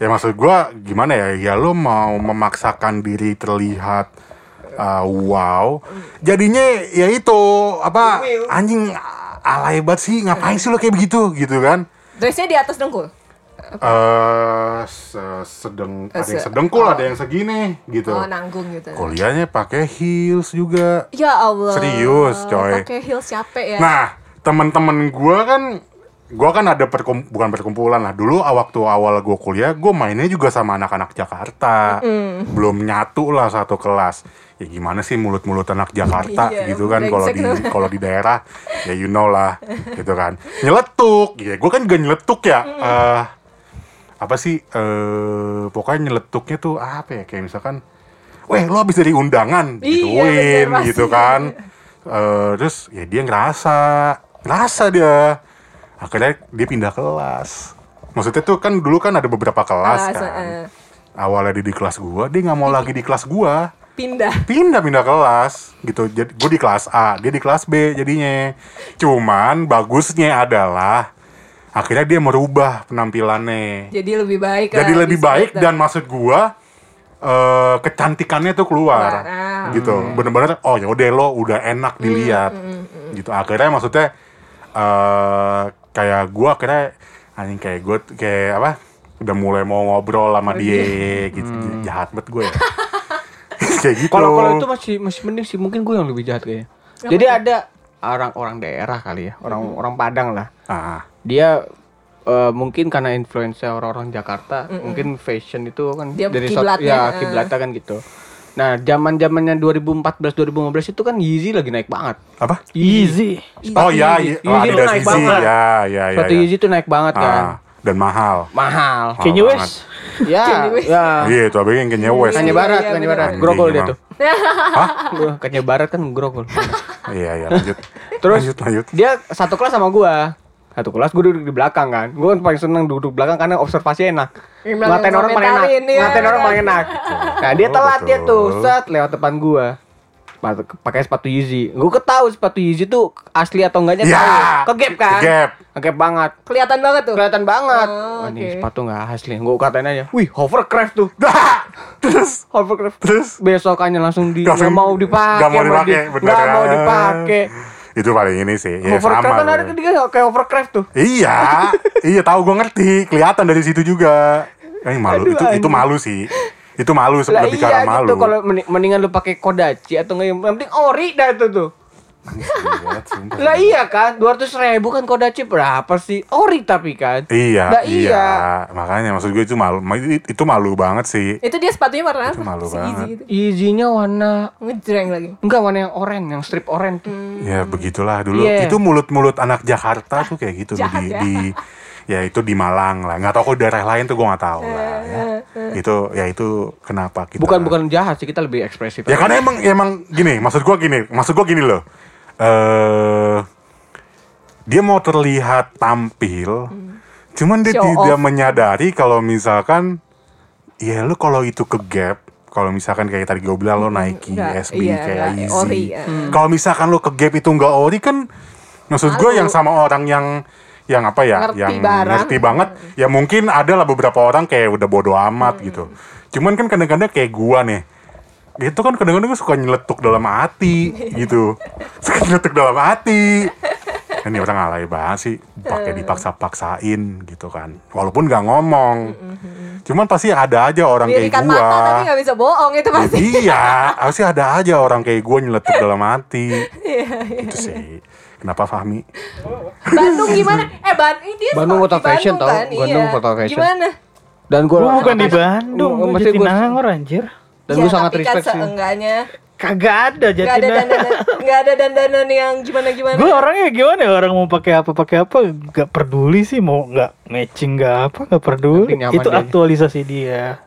ya maksud gue gimana ya? Ya lo mau memaksakan diri terlihat uh, wow. Jadinya ya itu apa anjing alay banget sih ngapain sih lo kayak begitu? Gitu kan. Dressnya di atas dengkul. Eh se- sedeng ada yang Se- sedengkul oh. ada yang segini gitu Oh, nanggung gitu. kuliahnya pakai heels juga Ya Allah. Serius, coy. Pakai heels capek ya. Nah, teman-teman gua kan gua kan ada perkum bukan perkumpulan lah. Dulu waktu awal gua kuliah, gua mainnya juga sama anak-anak Jakarta. Belum nyatu lah satu kelas. Ya gimana sih mulut-mulut anak Jakarta Iya, gitu kan kalau di kalau di daerah ya you know lah gitu kan. Nyeletuk. Ya gua kan gak nyeletuk ya. Eh, apa sih eh pokoknya nyeletuknya tuh apa ya kayak misalkan weh lo habis dari undangan Iya, gituin bener, gitu kan. Eh, terus ya dia ngerasa ngerasa dia. Akhirnya dia pindah kelas. Maksudnya tuh kan dulu kan ada beberapa kelas Kelas, kan. eh. awalnya dia di kelas gua dia nggak mau lagi di kelas gua. Pindah. pindah pindah kelas gitu. Jadi gue di kelas A dia di kelas B jadinya. Cuman bagusnya adalah akhirnya dia merubah penampilannya. Jadi lebih baik. jadi lah, lebih baik gitu. dan maksud gua eh kecantikannya tuh keluar. Keluar, ah. gitu. Bener-bener oh ya udah lo udah enak Hmm, dilihat. gitu. Akhirnya maksudnya eh kayak gua akhirnya anjing kayak gue kayak apa udah mulai mau ngobrol sama dia gitu. Jahat banget gue ya. Kayak gitu. Kalau kalau itu masih masih mending sih mungkin gue yang lebih jahat kayaknya. Jadi ada orang-orang daerah kali ya, orang-orang Padang lah. ah Dia eh, mungkin karena influencer orang-orang Jakarta, mungkin fashion itu kan Dia dari kiblatnya, ya eh. kiblatnya kan gitu. Nah, zaman-zamannya 2014 2015 itu kan Yeezy lagi naik banget. apa Easy. oh ya Yeezy. iya oh, Yeezy naik Yeezy banget. ya ya ya, Sepatu ya. Yeezy tuh naik banget kan. Ah, dan mahal Mahal. Mahal Kanye. West. ya, ya. iya itu abis yang Kanye West Kanye Barat, iya, Kanye. Barat. Grogol dia tuh. Gua Kanye Barat kan grogol. Iya iya lanjut Terus lanjut lanjut dia satu kelas sama gua. Satu kelas gue duduk di belakang kan. Gue paling seneng duduk belakang karena observasi enak. Bilang Ngatain orang paling enak. iya, Ngatain orang iya. paling enak. Nah, dia telat dia tuh, set lewat depan gua. Sepatu- Pakai sepatu Yeezy. Gue ketahui sepatu Yeezy tuh asli atau enggaknya Ya, tahu. Kegap kan? kegap. Kegap banget. Kelihatan banget tuh. Kelihatan banget. Oh, Wah, ini oke. sepatu nggak asli. Gue katain aja. Wih, hovercraft tuh. Dah! terus Hovercraft. Terus? besokannya langsung di Langsung nggak mau dipakai. nggak mau dipakai, Nggak mau kan? dipakai. itu paling ini sih ya hovercraft sama kan ada dia kayak hovercraft tuh. iya iya tahu gue ngerti kelihatan dari situ juga ini malu Aduh, itu itu malu sih itu malu Lah lebih iya karena malu gitu kalau mending- mendingan lu pakai Kodachi atau nggak yang penting ori dah itu tuh. Lah iya kan, 200 ribu kan Kodachi berapa sih? Ori tapi kan. iya Lah iya iya. makanya maksud gue itu malu ma- itu itu malu banget sih Itu dia sepatunya warna Itu apa? malu Si banget. Easy gitu. Easy-nya warna Ngejreng lagi. enggak warna yang oranye, yang strip oranye tuh. ya begitulah dulu Iya. itu mulut-mulut anak Jakarta tuh kayak gitu Jahat di, ya. di ya itu di Malang lah nggak tahu kok daerah lain tuh gue nggak tahu lah ya. itu ya itu kenapa kita Bukan bukan jahat sih, kita lebih ekspresif. Ya karena emang emang gini, maksud gua gini, maksud gua gini loh. Eh dia mau terlihat tampil, cuman dia Show tidak off. menyadari kalau misalkan ya lu kalau itu ke gap, kalau misalkan kayak tadi gue bilang lo Nike, Nggak, SB iya, kayak nggak Easy. ori, ya. Kalau misalkan lo ke gap itu nggak ori kan maksud gue yang sama orang yang yang apa ya, Ngerti yang barang. ngerti banget, ya mungkin ada lah beberapa orang kayak udah bodo amat Hmm. gitu. Cuman kan kadang-kadang kayak gua nih, itu kan kadang-kadang gua suka nyeletuk dalam hati gitu, suka nyeletuk dalam hati. Ini orang alay banget sih, pakai dipaksa-paksain gitu kan. Walaupun nggak ngomong, cuman pasti ada aja orang kayak gua. mata tapi gak bisa bohong itu pasti. Iya, pasti ada aja orang kayak gue nyeletuk dalam hati. Iya, Itu sih. Kenapa Fahmi? Bandung gimana? Eh Bandung ini dia Bandung kota fashion tau. kan? Bandung Iya. kota fashion. Gimana? Dan gue Gua bukan di Bandung, gua- Jatinangor anjir. Dan Ya, gue sangat kan respect sih. seenggaknya Kagak ada Gak ada dandanan Gak ada dandanan yang gimana-gimana Gue orangnya gimana ya orang mau pakai apa pakai apa gak peduli sih mau nggak matching nggak apa nggak peduli itu aktualisasi dia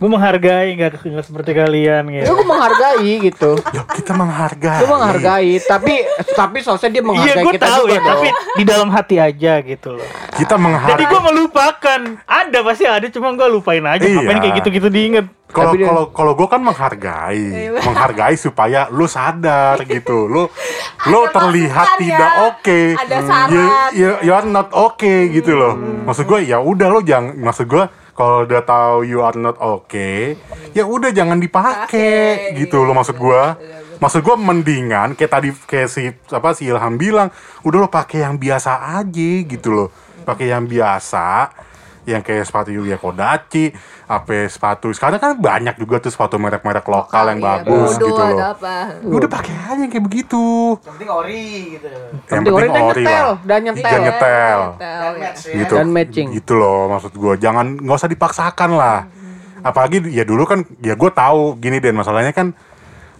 gue menghargai nggak nggak seperti kalian Ya gitu gue menghargai gitu. Yuk kita menghargai. Gue menghargai, tapi tapi sosnya dia iya menghargai gue kita tahu juga ya dong. tapi di dalam hati aja gitu loh Kita menghargai. jadi gue melupakan ada pasti ada cuma gue lupain aja Iya. ngapain kayak gitu-gitu diinget Kalau kalau kalau gue kan menghargai, menghargai supaya lu sadar gitu, lu lu Ada terlihat masukan tidak ya, oke, ada you, saran. you, you are not okay gitu loh. Maksud gue ya udah lo jangan, maksud gue kalau udah tahu you are not okay, ya udah jangan dipakai Pakai, gitu loh maksud gue. Maksud gue mendingan kayak tadi kayak si apa si Ilham bilang, udah lo pakai yang biasa aja gitu loh, pakai yang biasa yang kayak sepatu Yuya Kodachi, apa sepatu sekarang kan banyak juga tuh sepatu merek-merek lokal yang Iya, bagus Bodo gitu ada loh. apa. Ya Udah pakai aja yang kayak begitu. Yang penting ori gitu. Yang penting ori dan ori nyetel, lah. dan nyetel. Dan nyetel. Nyetel, ya. gitu Dan matching. gitu loh maksud gue jangan nggak usah dipaksakan lah apalagi ya dulu kan ya gue tahu gini dan masalahnya kan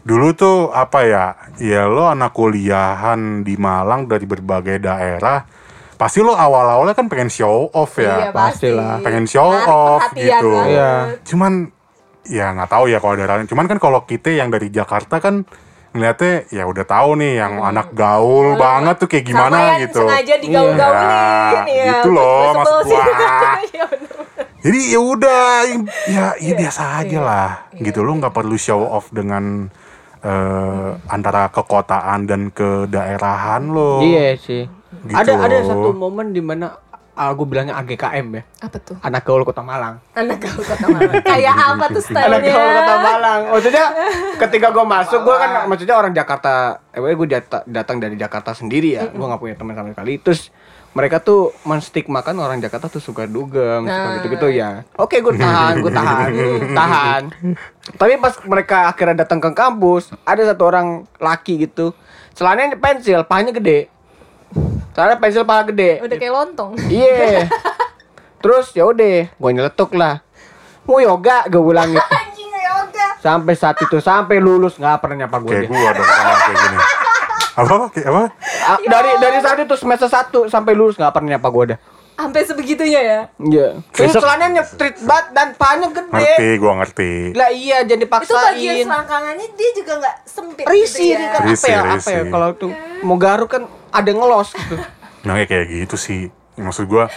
dulu tuh apa ya ya lo anak kuliahan di Malang dari berbagai daerah pasti lo awal-awalnya kan pengen show off Iya, ya pasti. pastilah. pengen show Narik off gitu banget. Iya. cuman ya nggak tahu ya kalau ada lain cuman kan kalau kita yang dari Jakarta kan ngeliatnya ya udah tahu nih yang anak gaul banget tuh kayak Hmm. Sama gimana yang gitu sengaja digaul-gaulin Iya, ya. gitu loh, maksud sih. gua. Iya. Jadi ya udah, ya, ya biasa Iya. aja lah, gitu lo nggak perlu show off dengan eh, antara kekotaan dan kedaerahan lo. Iya sih. Gitu ada ada satu momen di mana aku bilangnya AGKM ya. Apa tuh? Anak gaul Kota Malang. Anak gaul kota Malang. Kayak apa tuh Anak stylenya? gaul Kota Malang. Maksudnya ketika gue masuk, gue kan maksudnya orang Jakarta. Eh, gue datang dari Jakarta sendiri ya. Gue nggak punya teman sama sekali. Terus mereka tuh menstigmakan orang Jakarta tuh suka dugem, suka Nah. gitu-gitu ya. Oke, gue tahan, gue tahan, tahan. Tapi pas mereka akhirnya datang ke kampus, ada satu orang laki gitu. Celananya pensil, pahanya gede. Celana pensil paha gede. Udah kayak lontong. Iya. Terus ya udah, gue nyeletuk lah. Mau yoga, gue ulang gitu. Sampai saat itu, sampai lulus nggak pernah nyapa gue. Kayak gua dong sama kayak gini. Apa? Kayak apa? dari dari saat itu semester 1 sampai lulus nggak pernah nyapa gue dah. Sampai sebegitunya ya. Iya. Besok- celananya nyetrit banget dan pahanya gede. Ngerti, gua ngerti. Lah iya, jangan Itu bagian selangkangannya dia juga nggak sempit gitu dia ya. kan apa ya? Apa ya? risih. Kalau tuh mau garuk kan ada ngelos gitu. Nah kayak kayak gitu sih. Maksud gua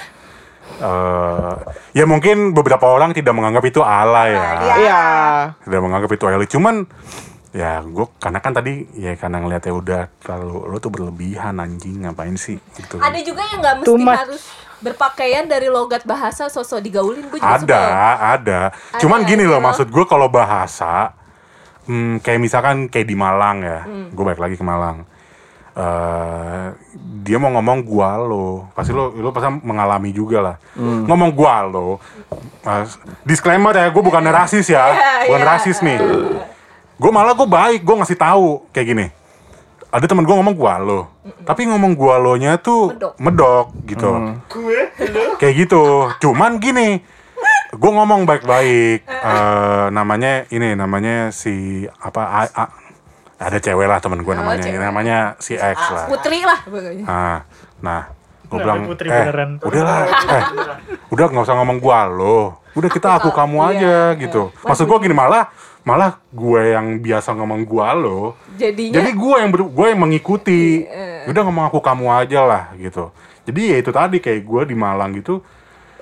eh ya mungkin beberapa orang tidak menganggap itu ala ya. Iya. Iya. Tidak menganggap itu elit. Cuman ya gue karena kan tadi ya karena ngeliatnya udah terlalu lo tuh berlebihan anjing ngapain sih gitu. Ada juga yang nggak mesti harus berpakaian dari logat bahasa sosok digaulin gue juga ada suka. ada cuman Ada, gini loh maksud gue kalau bahasa hmm, kayak misalkan kayak di Malang ya Hmm. gue balik lagi ke Malang eh dia mau ngomong gua lo pasti lo lo pasti mengalami juga lah Hmm. ngomong gua lo Mas, disclaimer ya gue bukan rasis ya Iya, bukan iya. rasis nih gue malah gue baik gue ngasih tahu kayak gini ada temen gue ngomong gua lo. Tapi ngomong gua lo nya tuh Medok. medok gitu. Kayak gitu. Cuman gini gue ngomong baik-baik. Eh, namanya ini namanya si apa A- A- ada cewek lah temen gue namanya. cewek. namanya si X lah. Putri lah pokoknya. nah nah gue bilang putri eh beneran." udahlah eh udah nggak usah ngomong gua lo. Udah kita aku kamu Iya, aja iya. gitu maksud gue gini malah malah gue yang biasa ngomong gua lo Jadinya jadi gue yang ber, gue yang mengikuti Iya. udah ngomong aku kamu aja lah gitu jadi ya itu tadi kayak gue di Malang gitu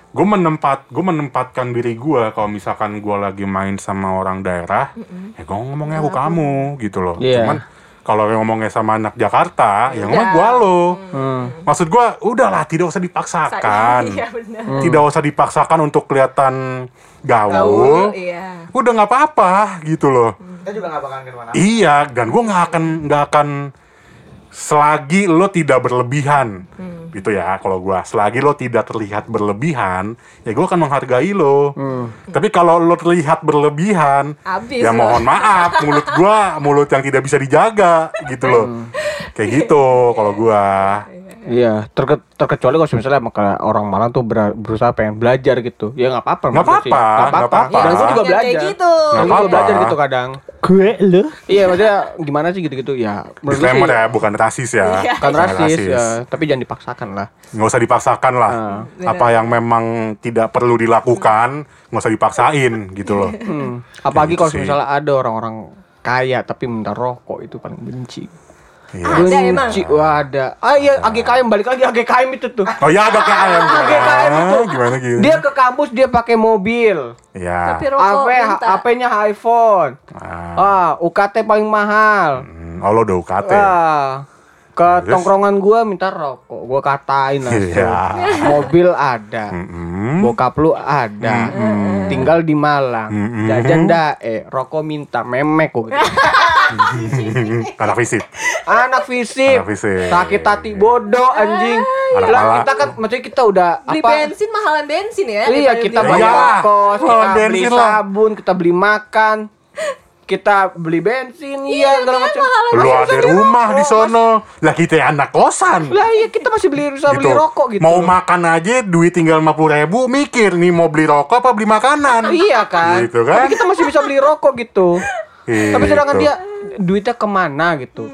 gue menempat gue menempatkan diri gue kalau misalkan gue lagi main sama orang daerah ya gue ngomongnya aku kamu gitu loh Iya. cuman kalau yang ngomongnya sama anak Jakarta ya ngomong Udah. gue lo Hmm. maksud gue udahlah tidak usah dipaksakan Iya benar. tidak usah dipaksakan untuk kelihatan gaul, Gaul, iya. Udah nggak apa-apa gitu loh Kita juga nggak bakalan ke mana. Iya, dan gue nggak akan nggak akan selagi lo tidak berlebihan, Hmm. gitu ya. Kalau gue selagi lo tidak terlihat berlebihan, ya gue akan menghargai lo. Tapi kalau lo terlihat berlebihan, Abis ya lo. mohon maaf, mulut gue mulut yang tidak bisa dijaga, gitu loh. Kayak gitu kalau gue. Iya, terke terkecuali kalau misalnya kayak orang Malang tuh ber- berusaha pengen belajar gitu. Ya nggak apa-apa. Nggak apa-apa, Nggak apa-apa. Dan gue juga Yang kayak belajar. gitu. Dan gue apa-apa. belajar gitu kadang. Gue lo Iya, maksudnya gimana sih gitu-gitu ya. Disclaimer sih, ya, bukan rasis ya. Iya. Kan Bukan rasis, ya, tapi jangan dipaksakan lah. nggak usah dipaksakan lah. Ah. Apa yang memang tidak perlu dilakukan, nggak usah dipaksain gitu loh. Hmm. Apalagi Gitu kalau misalnya ada orang-orang kaya tapi minta rokok itu paling benci. Iya. Ada emang. wah ada. Ah iya, AGKM balik lagi AGKM itu tuh. Oh ya ada KM. AGKM itu. Gimana gitu? Dia ke kampus dia pakai mobil. Ya. Tapi rokok. HP-nya iPhone. Ah. Ah, UKT paling mahal. Hmm, Oh lo udah UKT. Ah. Ke Terus? tongkrongan gua minta rokok gua katain langsung Iya. mobil ada Mm-mm. bokap lu ada tinggal di Malang Mm-mm. jajan dae rokok minta memek gua gitu. Anak fisik. anak fisip Anak fisip. sakit hati bodoh anjing Anak lah pala. kita kan maksudnya kita udah Beli apa bensin mahalan bensin ya. iya kita beli bayar kos kita Oh, beli sabun kita beli makan kita beli bensin iya segala macam Lu ada rumah di sono. Lah kita anak kosan. lah iya kita masih beli bisa beli rokok gitu Mau makan aja duit tinggal 50 ribu mikir nih mau beli rokok apa beli makanan. Iya kan? Gitu kan? Tapi kita masih bisa beli rokok gitu. Tapi sedangkan Gitu. dia duitnya ke mana gitu?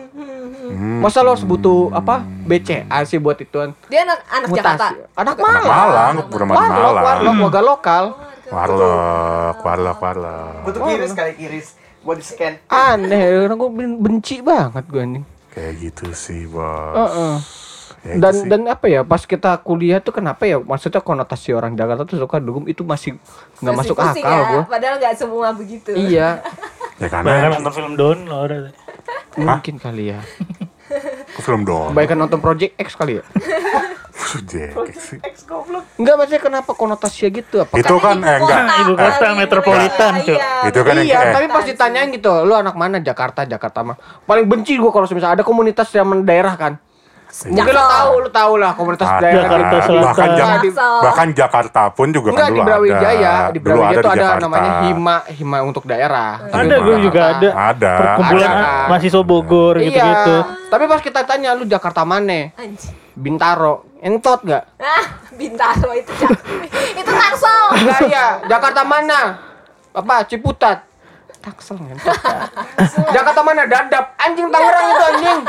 Hmm. Masa lo butuh apa? BCA sih buat ituan. Dia anak anak Jakarta. Mutasi. Anak Anak Malang. Malang, perumahan Warlock, Malang. warlock, warga lokal. Warlock, warlock, warlock. Butuh kiris kali kiris buat di scan. Aneh, orang gue benci banget gue nih. Kayak gitu sih, bos. Heeh. Ya itu Dan dan apa ya? Pas kita kuliah tuh kenapa ya? Maksudnya konotasi orang Jakarta tuh suka dugem itu masih nggak masuk pusing akal ya, gue. Padahal nggak semua begitu. Iya, ya karena nonton film download. mungkin kali ya. Aku film dong. Kebaikan nonton Project X kali ya. Jack sih. Enggak maksudnya kenapa konotasinya gitu? Apa Itu kan eh enggak. Ibu kota metropolitan, Cuk. Iya. Itu kan yang iya, eh, tapi pas ditanyain gitu, lu anak mana Jakarta, Jakarta mah. Paling benci gua kalau misalnya ada komunitas yang daerah kan. Mungkin lu tahu, lu tahu lah komunitas ada. daerah Jakarta gitu. Selatan. bahkan Jak- Jaksel. bahkan Jakarta pun juga Enggak kan di dulu Brawijaya, ada. di Brawijaya di ada Jakarta. namanya Hima, Hima untuk daerah. Ada gue juga ada. Ada. Perkumpulan Ada. mahasiswa Bogor gitu-gitu. Iya. Tapi pas kita tanya lu Jakarta mana? Bintaro. Entot gak? Ah, Bintaro itu itu Tangsel. Enggak iya, Jakarta mana? Apa? Ciputat. Taksel ngentot. Jakarta mana? Dadap. Anjing Tangerang itu anjing.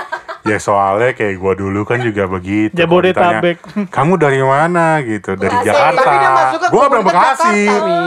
Ya soalnya kayak gua dulu kan juga begitu. Jabodetabek. Kamu dari mana gitu? Dari Bekasi. Jakarta. Tapi dia masuknya Gua bilang Bekasi. Mi.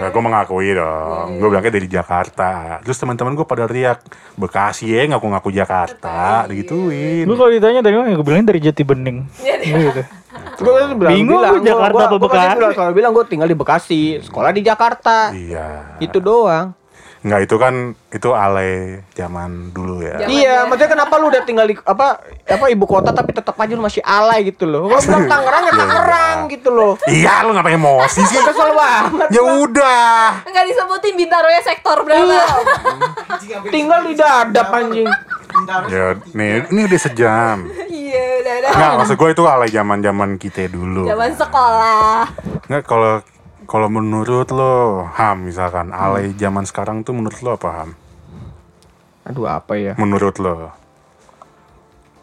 Nah, gue mengakui dong. Gue bilangnya dari Jakarta. Terus teman-teman gue pada riak Bekasi ya ngaku-ngaku Jakarta, digituin. Gue kalau ditanya dari mana, gue bilangin dari Jati Bening. Gitu. Gue kan bilang, Bingung bilang, lu Jakarta gua- apa gua kan Bekasi? bilang, selalu bilang gue tinggal di Bekasi, sekolah di Jakarta. Iya. Itu doang. Nggak itu kan itu alay zaman dulu ya. Zaman iya, dia- maksudnya kenapa lu udah tinggal di apa apa ibu kota tapi tetap aja lu masih alay gitu loh. Gua bilang Tangerang ya Tangerang gitu loh. Iya, lu ngapain emosi sih? Kesel banget. ya udah. Enggak disebutin Bintaro ya sektor berapa. Iya. Tinggal di dadap anjing. Ya, nih ini udah sejam. Iya, udah udah. Nggak, maksud gue itu alay zaman-zaman kita dulu. Zaman sekolah. Nggak, kalau kalau menurut lo, Ham misalkan alay zaman sekarang tuh menurut lo apa Ham? Aduh apa ya? Menurut lo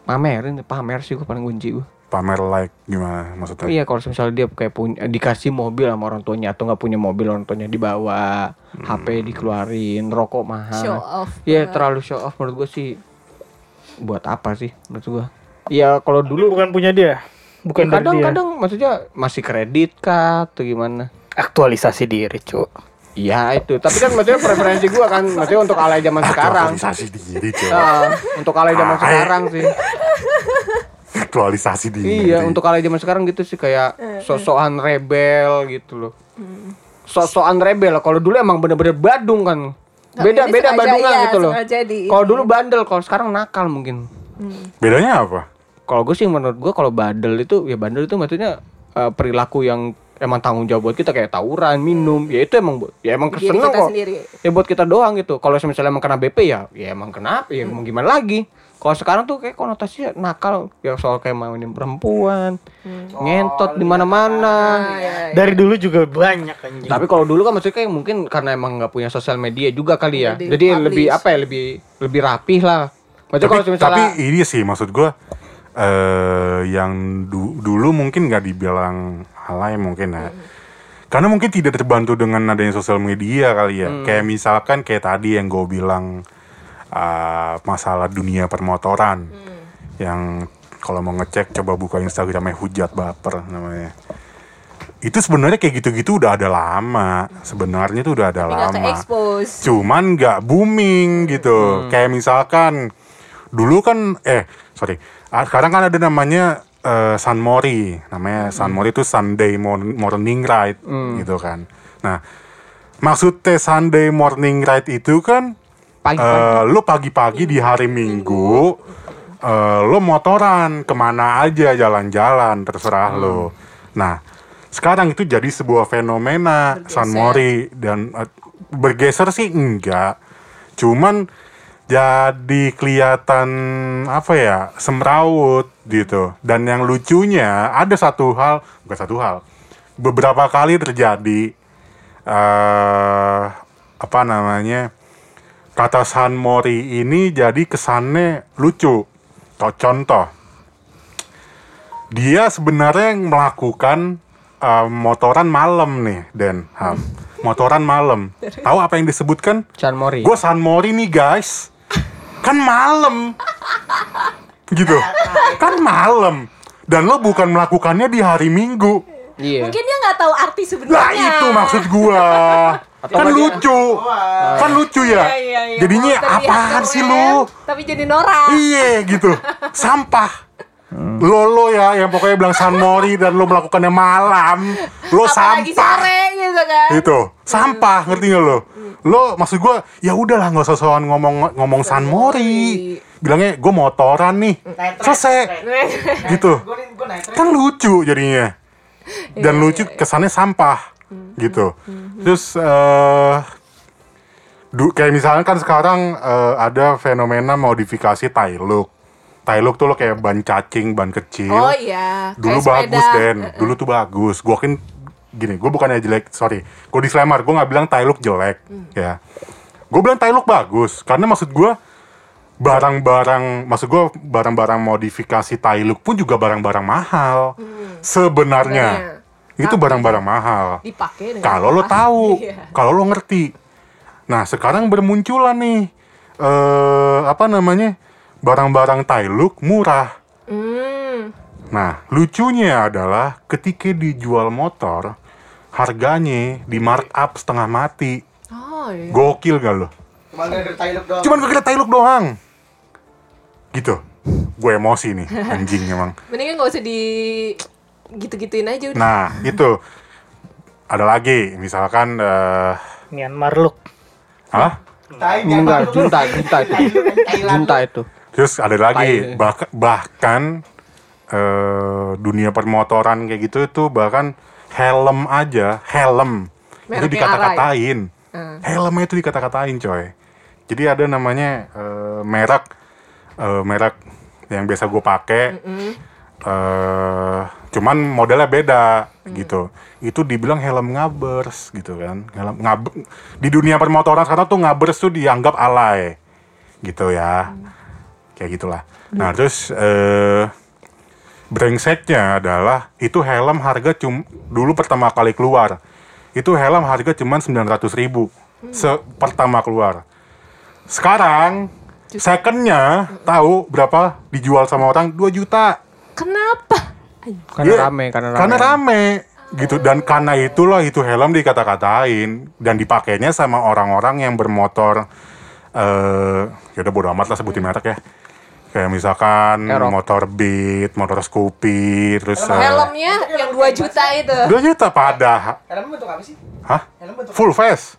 Pamerin, pamer sih gue paling kunci gue. pamer like gimana maksudnya? Iya kalau misalnya dia kayak punya dikasih mobil sama orang tuanya atau nggak punya mobil orang tuanya dibawa, HP dikeluarin, rokok mahal. Show off. Iya terlalu show off menurut gue sih. Buat apa sih menurut gue? Iya kalau dulu Bukan punya dia. Bukan dari dia. kadang-kadang maksudnya masih kredit kah atau gimana? Aktualisasi diri, Cuk. Iya itu, tapi kan maksudnya preferensi gua kan maksudnya untuk alay zaman sekarang. Aktualisasi diri, cuy. Nah, untuk alay zaman sekarang sih. Aktualisasi diri. Iya, untuk alay zaman sekarang gitu sih kayak sosokan rebel gitu loh. Sosokan rebel. Kalau dulu emang bener-bener badung kan. Beda Ini beda badungan iya, gitu loh. Kalau dulu bandel, kalau sekarang nakal mungkin. Bedanya apa? Kalau gue sih menurut gue kalau bandel itu ya bandel itu maksudnya eh, perilaku yang emang tanggung jawab buat kita kayak tawuran, minum, ya itu emang bu- ya emang keseneng kita kok. sendiri. Ya buat kita doang gitu. Kalau misalnya emang kena BP ya, ya emang kenapa? Ya mau gimana lagi? Kalau sekarang tuh kayak konotasinya nakal, ya soal kayak mainin perempuan, ngentot di mana-mana. Dari dulu juga banyak anjing. Tapi kalau dulu kan maksudnya kayak mungkin karena emang nggak punya sosial media juga kali ya. Jadi Jadi publish. lebih apa ya? Lebih lebih rapih lah. Maksudnya Tapi, kalau misalnya tapi ini sih maksud gue eh yang du- dulu mungkin nggak dibilang alay mungkin ya. Karena mungkin tidak terbantu dengan adanya sosial media kali ya. Kayak misalkan kayak tadi yang gue bilang eh, masalah dunia permotoran. Yang kalau mau ngecek coba buka Instagramnya Hujat Baper namanya. Itu sebenarnya kayak gitu-gitu udah ada lama. Sebenarnya tuh udah ada Tapi lama cuman nggak booming gitu kayak misalkan dulu kan eh sorry ah, sekarang kan ada namanya eh, San Mori namanya San Mori itu Sunday Mor- Morning Ride gitu kan nah maksudnya Sunday Morning Ride itu kan Pagi-pagi. eh, lu pagi-pagi di hari Minggu eh, lo motoran ke mana aja jalan-jalan terserah lo. Nah sekarang itu jadi sebuah fenomena Bergeser. San Mori dan eh, bergeser sih enggak, cuman jadi kelihatan apa ya semrawut gitu. Dan yang lucunya ada satu hal, bukan satu hal, beberapa kali terjadi eh apa namanya kata San Mori ini jadi kesannya lucu. Toh, Contoh, dia sebenarnya yang melakukan eh, motoran malam nih, Den. Ham. Motoran malam. Tahu apa yang disebutkan? San Mori. Gue San Mori nih guys. Kan malam. Gitu. Kan malam. Dan lo bukan melakukannya di hari Minggu. Iya. Mungkin dia nggak tahu arti Lah sebenarnya. itu maksud gua. kan lagi- lucu. Kan lucu ya. Iya, iya, iya. Jadinya apaan sih lu? Tapi jadi norak. Iya gitu. Sampah. Lo lo ya yang pokoknya bilang San Mori dan lo melakukannya malam. Lo Apalagi sampah. sore gitu kan. Itu sampah ngerti gak lo? Lo maksud gua ya udahlah nggak sosokan ngomong ngomong San Mori. Bilangnya gue motoran nih. Selesai gitu. Kan lucu jadinya dan Iya, lucu kesannya sampah gitu terus eh du- kayak misalnya kan sekarang eh, ada fenomena modifikasi tie look tie look tuh lo kayak ban cacing ban kecil. Oh iya. dulu kayak bagus sepeda. Den. Dulu tuh bagus. Gua kan gini gue bukannya jelek sorry. Gue disclaimer gue nggak bilang tie look jelek Hmm. ya. Gue bilang tie look bagus karena maksud gue barang-barang maksud gue barang-barang modifikasi tie look pun juga barang-barang mahal. Sebenarnya Sebenarnya. itu barang-barang mahal. Dipakai kalau lo tahu Iya. kalau lo ngerti. Nah sekarang bermunculan nih eh apa namanya barang-barang look murah Hmm. Nah, lucunya adalah ketika dijual motor, harganya di markup setengah mati. Oh iya. Gokil gak lo? Cuma gara-gara tai look doang. Cuman gara-gara tailuk doang. Gitu. Gue emosi nih, anjing emang. Mendingan nggak usah di gitu-gituin aja udah. Nah, itu. Ada lagi, misalkan, eh Myanmar look. hah? Tai Enggak, junta, junta itu. Junta itu. Terus ada lagi, bah- bahkan eh, dunia permotoran kayak gitu itu bahkan helm aja, helm itu Mereknya dikata-katain. Hmm. Helmnya itu dikata-katain, coy. Jadi ada namanya eh, merek eh, merek yang biasa gue pakai. eh cuman modelnya beda gitu. Itu dibilang helm ngabers gitu kan. Helm ngab di dunia permotoran sekarang tuh ngabers tuh dianggap alay. Gitu ya. Kayak gitulah. Nah, terus eh brengseknya adalah itu helm harga cum dulu pertama kali keluar. Itu helm harga cuman 900.000 ribu se pertama keluar. Sekarang secondnya tahu berapa dijual sama orang 2 juta. Kenapa? Karena Iya, rame, karena rame. Karena rame gitu dan karena itulah itu helm dikata-katain dan dipakainya sama orang-orang yang bermotor eh ya udah bodo amat lah sebutin merek ya. Kayak misalkan motor Beat, motor Scoopy, terus eh, Helmnya yang 2 juta itu. 2 juta pada Helm bentuk apa sih? Hah? Helm bentuk Full face.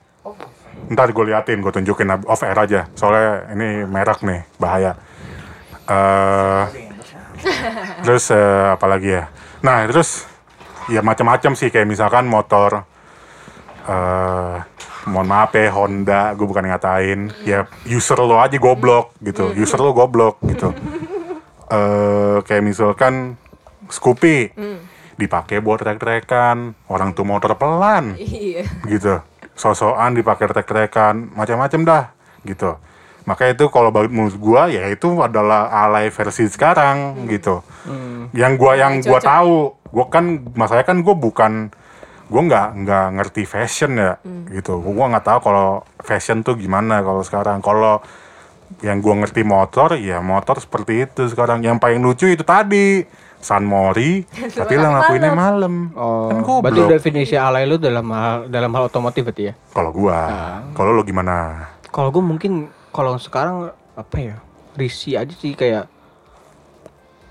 Ntar gue liatin, gue tunjukin off air aja. Soalnya ini merek nih, bahaya. eh terus eh, apa lagi ya? Nah, terus ya macam-macam sih kayak misalkan motor eh mohon maaf ya Honda, gue bukan ngatain. Ya user lo aja goblok gitu. User lo goblok gitu. eh kayak misalkan Scoopy dipakai buat trek-trekan, orang tuh motor pelan Iya. gitu sosokan dipakai trek-trekan macam-macam dah gitu maka itu kalau bagi menurut gua ya itu adalah alay versi sekarang gitu yang gua yang gua tahu gua kan masalahnya kan gua bukan gua nggak nggak ngerti fashion ya gitu. Gua nggak tahu kalau fashion tuh gimana kalau sekarang. Kalau yang gua ngerti motor ya motor seperti itu sekarang. Yang paling lucu itu tadi San Mori. Tapi lah ngakuinnya malam. Oh, kan berarti goblok. definisi alay lu dalam hal dalam hal otomotif berarti ya? kalau gua kalau lo gimana? Kalau gue mungkin kalau sekarang apa ya? Risi aja sih kayak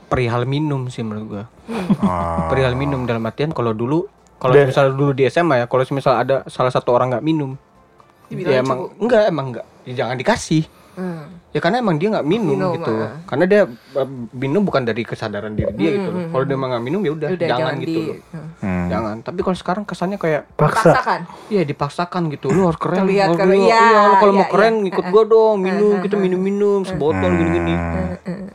perihal minum sih menurut gua. Ah. Perihal minum dalam artian kalau dulu kalau misalnya dulu di SMA ya, kalau misal ada salah satu orang nggak minum, Dibilang ya emang enggak emang enggak, ya jangan dikasih. Ya karena emang dia nggak minum, Minum, gitu. ah. Karena dia uh, minum bukan dari kesadaran diri dia gitu. loh. Kalau dia emang nggak minum ya udah jangan, jangan gitu di- loh. Hmm. Jangan. Tapi kalau sekarang kesannya kayak Paksa. Paksakan. Iya dipaksakan gitu. Lu harus keren. Terlihat lu- Iya, iya, lu kalau iya, mau keren iya. ikut gua dong. Minum, kita minum-minum Eh, sebotol gini-gini. Hmm.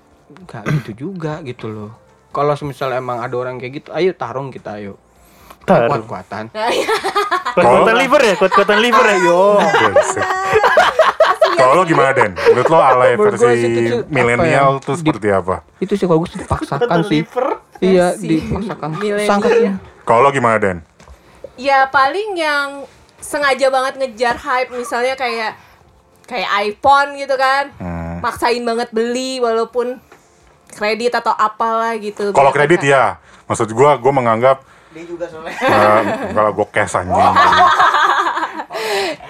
Gak gitu juga gitu loh. Kalau misalnya emang ada orang kayak gitu, ayo tarung kita ayo. Taruh. Kuat-kuatan. Nah, iya. Kuat-kuatan liver ya, kuat-kuatan liver ya. Yo. Kalau lo gimana Den? Menurut lo alay versi milenial ya? tuh Di- seperti apa? Itu sih kalau gue dipaksakan sih. Iya, dipaksakan. Sangat Kalau lo gimana Den? Ya paling yang sengaja banget ngejar hype misalnya kayak kayak iPhone gitu kan. Hmm. Maksain banget beli walaupun kredit atau apalah gitu. Kalau kredit kan- ya, maksud gua gua menganggap Dia juga soalnya. eh, kalau gua cash anjing.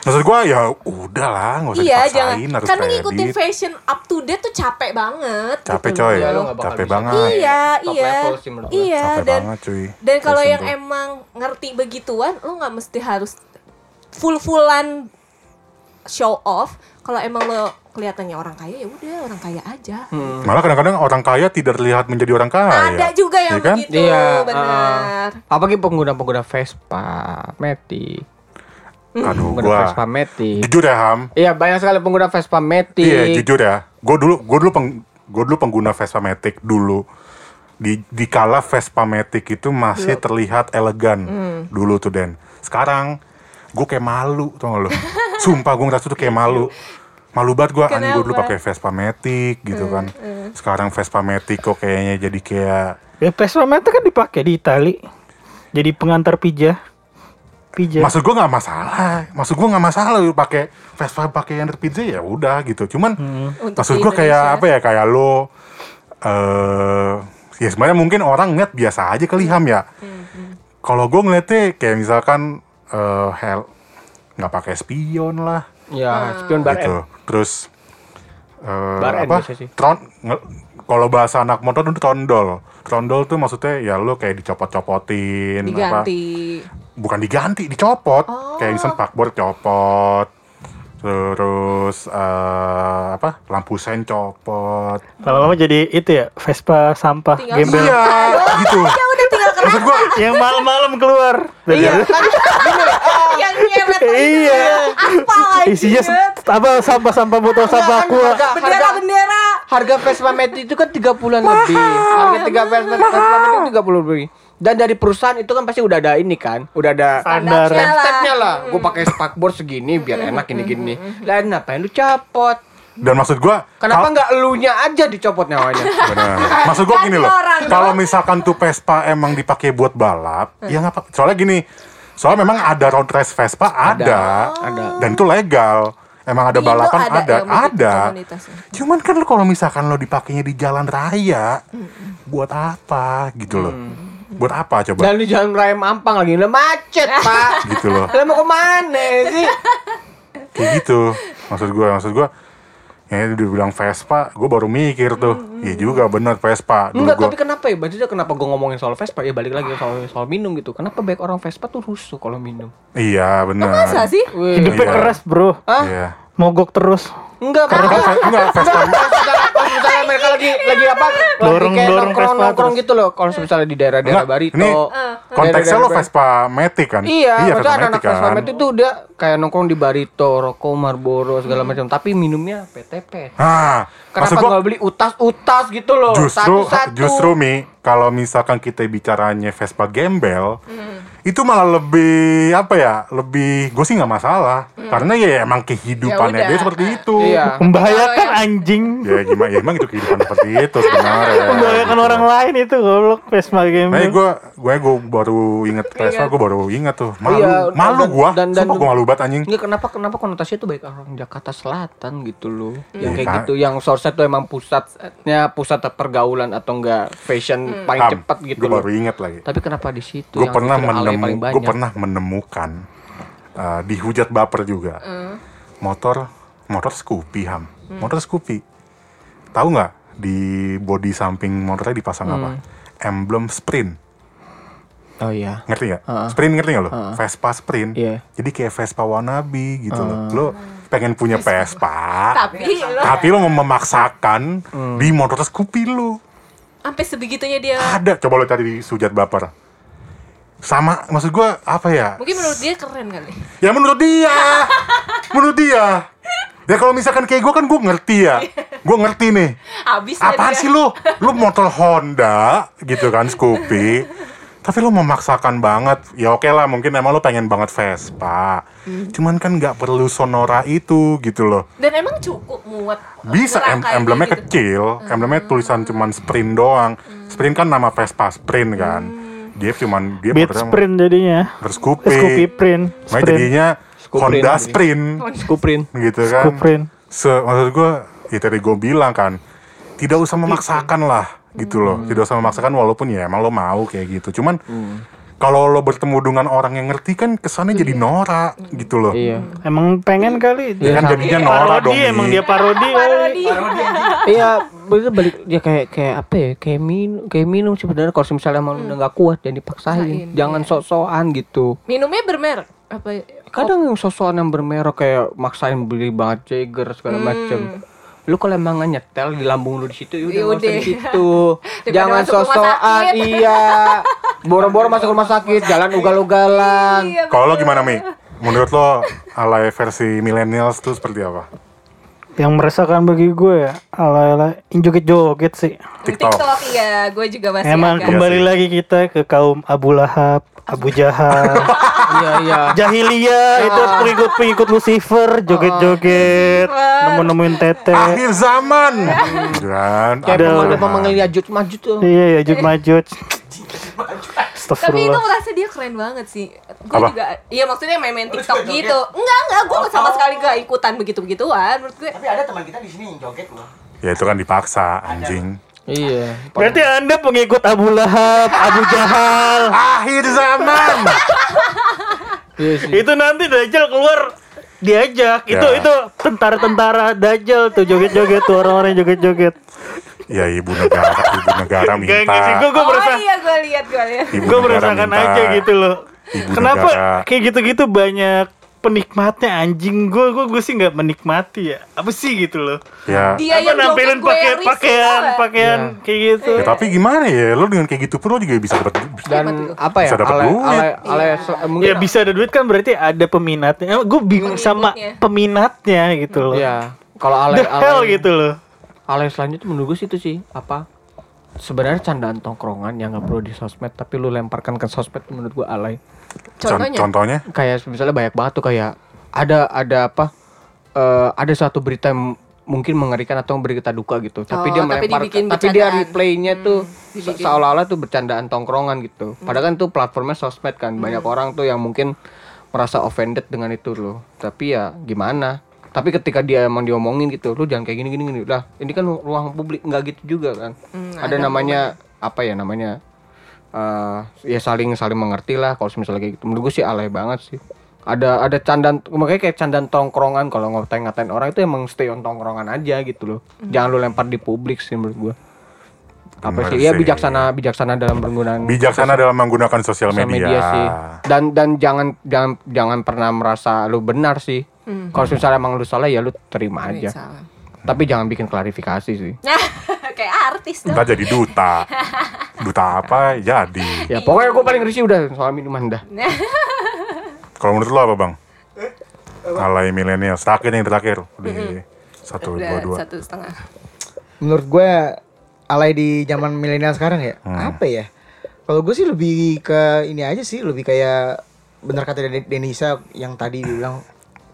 Maksud gua ya udah lah, nggak usah Iya, dipaksain jangan. harus Karena ngikutin fashion up to date tuh capek banget. Capek gitu coy. Iya, bakal capek bisa. banget. Iya, Top iya. gue. Iya, Capek dan banget cuy. dan kalau yang tuh. emang ngerti begituan, lo nggak mesti harus full-fullan show off. Kalau emang lo kelihatannya orang kaya ya udah orang kaya aja. Malah kadang-kadang orang kaya tidak terlihat menjadi orang kaya. Ada juga yang Iya kan? begitu, Iya, benar. uh, apalagi pengguna-pengguna Vespa, Matic. Aduh, Pengguna gua Vespa Matic. jujur ya Ham. Iya, banyak sekali pengguna Vespa Matic. Iya, jujur ya. Gue dulu gue dulu peng, gue dulu pengguna Vespa Matic dulu. Di di kala Vespa Matic itu masih terlihat elegan Hmm. dulu tuh Den. Sekarang gue kayak malu tau gak lo? Sumpah gue ngerasa tuh kayak malu. Malu banget gue, anjing gue dulu pakai Vespa Matic gitu Hmm, kan. Sekarang Vespa Matic kok kayaknya jadi kayak Ya Vespa Meta kan dipakai di Itali. Jadi pengantar pija. Pija. Maksud gue nggak masalah, maksud gue nggak masalah lu pakai Vespa pakai yang pizza ya udah gitu. Cuman Untuk maksud gue kayak Indonesia. apa ya kayak lo eh ya sebenarnya mungkin orang ngeliat biasa aja kali Ham ya. Kalau gue ngeliatnya kayak misalkan eh hel nggak pakai spion lah Ya, spion bar gitu. N. Terus eh Bar N apa? Tron kalau bahasa anak motor itu trondol. Trondol tuh maksudnya ya lo kayak dicopot-copotin apa Diganti. bukan diganti dicopot Oh. kayak misalnya pakbor copot terus eh, apa lampu sen copot Lama-lama jadi itu ya Vespa sampah Tinggal gembel. iya gitu maksud gua Yang malam-malam keluar. Iya, kan yang nyeret Iya. aspal aja. Isinya apa sampah-sampah botol sampah kan aqua. harga, harga, Bendera-bendera. harga Vespa Matic itu kan 30-an lebih. Harga tiga Vespa, Matic itu 30 lebih. Dan dari perusahaan itu kan pasti udah ada ini kan, udah ada Standar. step-stepnya lah. Gue pakai spakboard segini biar enak gini-gini. Lain ngapain lu capot? Dan maksud gua Kenapa nggak elunya aja dicopot nyawanya? Bener. maksud gua gini loh kalau misalkan tuh Vespa emang dipakai buat balap ya nggak apa soalnya gini soalnya memang ada road race Vespa ada, ada. dan itu legal. Emang ada Di balapan ada ada begitu ada. cuman kan lo kalau misalkan lo dipakainya di jalan raya buat apa gitu loh? Buat apa coba? Dan di jalan raya Mampang lagi, lah macet pak. gitu loh. Lah mau ke mana sih? kayak gitu. Maksud gua maksud gua ya dia bilang Vespa gue baru mikir tuh iya juga bener Vespa dulu Enggak, gua tapi kenapa ya? Maksudnya kenapa gue ngomongin soal Vespa? Ya balik lagi soal soal minum gitu. Kenapa baik orang Vespa tuh rusuh kalau minum? iya bener Masa sih? Hidupnya Iya. keras bro. Hah? iya Mogok terus. Enggak, Kan Pak. Ve- enggak Vespa mereka lagi lagi apa? Dorong- kayak dorong nongkrong Vespa nongkrong gitu loh. Kalau misalnya di daerah-daerah Barito. ini konteksnya lo Vespa Matic kan Iya, maksudnya Vespa anak-anak Vespa kan Matic itu dia kayak nongkrong di Barito, rokok, Marlboro segala macam. Tapi minumnya PTP. ah maksud Kenapa nggak beli utas-utas gitu loh? justru Satu-satu. justru mi kalau misalkan kita bicaranya Vespa gembel Hmm. Itu malah lebih apa ya lebih gue sih nggak masalah karena ya emang kehidupannya Ya dia seperti itu Hmm. Iya. Membahayakan anjing. ya gimana ya emang itu kehidupan seperti itu sebenarnya Membahayakan orang lain itu goblok Vespa Nah, gembel. gue gue gue baru inget Vespa, gue baru inget tuh. Malu, Iya, malu gue. dan- dan- gue malu banget anjing. Enggak kenapa kenapa konotasinya tuh baik orang Jakarta Selatan gitu loh. Yang Iya, kayak kan? gitu yang source tuh emang pusatnya pusat pergaulan atau enggak fashion paling Ham, cepat gitu Gue loh. baru inget lagi. Tapi kenapa di situ Gue yang pernah menemu, paling gue pernah menemukan uh, di hujat baper juga. Motor motor Scoopy ham. Motor Scoopy. Tahu nggak di body samping motornya dipasang apa? Emblem Sprint. Oh iya. Ngerti nggak? Heeh. Sprint ngerti nggak lo? Heeh. Vespa Sprint. Iya. Jadi kayak Vespa wannabe gitu loh. Lo pengen punya Vespa, Tapi lo tapi lo memaksakan di motor Scoopy lo. sampai sebegitunya dia. Ada, coba lo cari di Sujat Baper. Sama, maksud gua apa ya? Mungkin menurut dia keren kali. Ya menurut dia, menurut dia. Ya kalau misalkan kayak gue kan gue ngerti ya, gue ngerti nih. Abis Apaan sih lu? Lu motor Honda gitu kan, Scoopy. Tapi lu memaksakan banget. Ya oke lah, mungkin emang lu pengen banget Vespa. Hmm. Cuman kan nggak perlu sonora itu gitu loh. Dan emang cukup muat. Bisa em emblemnya gitu. kecil, emblemnya tulisan cuman sprint doang. Sprint kan nama Vespa sprint kan. Dia cuman dia Beat sprint jadinya. motor Scoopy. Scoopy print. Makanya Sprint. jadinya Scooprin. Honda Sprint Skuprin. gitu kan. Scooprin. Se maksud gue, ya tadi gue bilang kan, tidak usah memaksakan lah gitu loh. Hmm. Tidak usah memaksakan walaupun ya emang lo mau kayak gitu. Cuman kalau lo bertemu dengan orang yang ngerti kan kesannya jadi norak gitu loh. Iya. Emang pengen kali. Ya kan jadinya norak dong. Parodi emang Mi. dia parodi kali. Iya, bener balik dia kayak kayak apa ya? Kayak minum, kayak minum sebenarnya kalau misalnya emang udah nggak kuat dan dipaksain. Paksain, Jangan sok-sokan gitu. Minumnya bermerek apa? Kadang yang sok-sokan yang bermerek kayak maksain beli banget Jagger segala macem Lu kalau emang nyetel di lambung lu di situ ya udah nggak usah Yaudah. di situ. Jangan sakit. iya. Boro-boro masuk rumah sakit, jalan ugal-ugalan. Iya, Kalau lo gimana Mi? Menurut lo alay versi millennials tuh seperti apa? Yang meresahkan bagi gue ya, ala-ala joget-joget sih. TikTok. TikTok iya, gue juga masih Emang agak- kembali lagi kita ke kaum Abu Lahab, Abu Jahal, Iya, iya. Jahiliyah itu pengikut-pengikut Lucifer, joget-joget, nemu-nemuin tete. Akhir zaman. Kan. Kayak Ada. pemanggil-pemanggil Yajuj Majuj tuh. Iya, ya Jud Majud. Tapi itu merasa dia keren banget sih. Gue Apa? juga, iya maksudnya main-main TikTok gitu. Enggak, enggak, gue sama sekali gak ikutan begitu-begituan. Menurut gue, Tapi ada teman kita di sini yang joget loh. Ya itu kan dipaksa anjing. Iya. Berarti Anda pengikut Abu Lahab, Abu Jahal. Akhir zaman. Iya sih. itu nanti Dajjal keluar diajak. Itu Ya. itu tentara-tentara Dajjal tuh joget-joget tuh orang-orang yang joget-joget. Ya ibu negara, ibu negara minta. Gak gak sih, gue gue oh merasa iya gue lihat, gue lihat. Gue merasakan minta. aja gitu loh. Ibu Kenapa negara. kayak gitu-gitu banyak penikmatnya anjing. Gue gue gue sih nggak menikmati ya. Apa sih gitu loh? Ya. Dia apa yang nampilin pakai pakaian pakaian kayak gitu. Ya, tapi gimana ya, lo dengan kayak gitu pun lo juga bisa dapat Dan apa ya? Bisa dapet Ale, duit. ale, ale, mungkin ya bisa ada duit kan berarti ada peminatnya. Gue bingung sama peminatnya gitu loh. Iya. Kalau ale, the hell ale, gitu loh. ale selanjutnya menurut gue sih itu sih. Apa? Sebenarnya candaan tongkrongan yang nggak perlu di sosmed tapi lu lemparkan ke sosmed menurut gue alay. Con- Contohnya? contohnya Kayak misalnya banyak banget tuh kayak ada ada apa? eh, ada satu berita yang mungkin mengerikan atau berita duka gitu. Tapi Oh, dia tapi melempar dibikin tapi dia replaynya tuh se- dibikin. seolah-olah tuh bercandaan tongkrongan gitu. Padahal kan tuh platformnya sosmed kan. Banyak orang tuh yang mungkin merasa offended dengan itu loh. Tapi ya gimana? Tapi ketika dia emang diomongin gitu, lu jangan kayak gini gini gini. Lah, ini kan ruang publik nggak gitu juga kan. Hmm, ada, namanya apa ya namanya? Eh ya saling saling mengerti lah kalau misalnya kayak gitu. Menurut gue sih alay banget sih. Ada ada candaan makanya kayak candaan tongkrongan kalau ngatain ngatain orang itu emang stay on tongkrongan aja gitu loh. Jangan lu lempar di publik sih menurut gua. Apa Bener sih? Ya bijaksana bijaksana dalam penggunaan bijaksana dalam menggunakan sosial sosial media. media sih. Dan dan jangan jangan jangan pernah merasa lu benar sih. Kalau misalnya emang lu salah ya lu terima aja. Salah. Tapi jangan bikin klarifikasi sih. Nah, kayak artis dong. Ntar jadi duta. Duta apa? Jadi. Ya pokoknya gue paling risih udah soal minuman dah. Kalau menurut lo apa bang? Alay milenial. Terakhir yang terakhir. Udah satu dua Udah dua. satu setengah. Menurut gue alay di zaman milenial sekarang ya. Apa ya? Kalau gue sih lebih ke ini aja sih, lebih kayak benar kata Den- Denisa yang tadi dibilang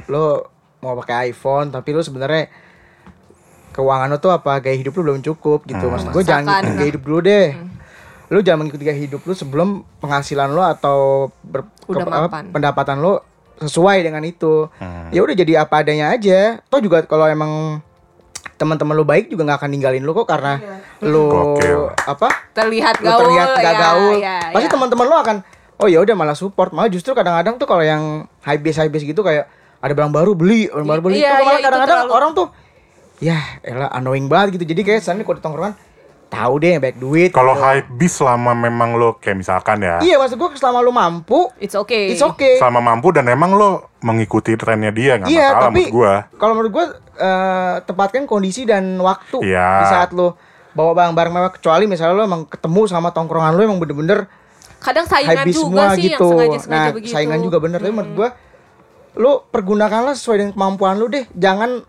lo mau pakai iPhone tapi lo sebenarnya keuangan lo tuh apa gaya hidup lo belum cukup gitu. Maksud gue jangan ngikutin gaya hidup dulu deh. Lo jangan mengikuti gaya hidup lo sebelum penghasilan lo atau ber- ke- apa, pendapatan lo sesuai dengan itu. Hmm. Ya udah jadi apa adanya aja. Toh juga kalau emang teman-teman lo baik juga nggak akan ninggalin lo kok karena lo Gokil. apa Terlihat lo gaul. terlihat gak ya, gaul ya, pasti ya. teman-teman lo akan oh ya udah malah support malah justru kadang-kadang tuh kalau yang high base high base gitu kayak ada barang baru beli barang baru beli Iya, tuh malah iya, itu kadang-kadang terlalu- orang tuh ya elah annoying banget gitu jadi kayak sana kalau di tongkrongan tahu deh yang baik duit. Kalau gitu. hype bis selama memang lo kayak misalkan ya, Iya maksud gue selama lu mampu, It's okay. it's okay. selama mampu dan emang lo mengikuti trennya dia nggak Iya, masalah tapi menurut gua. kalau menurut gue eh, tepatkan kondisi dan waktu Iya. di saat lu bawa barang-barang mewah kecuali misalnya lu emang ketemu sama tongkrongan lu emang bener-bener Kadang saingan juga semua sih gitu. yang sengaja-sengaja nah, begitu. saingan juga bener tapi menurut gua lu pergunakanlah sesuai dengan kemampuan lu deh. Jangan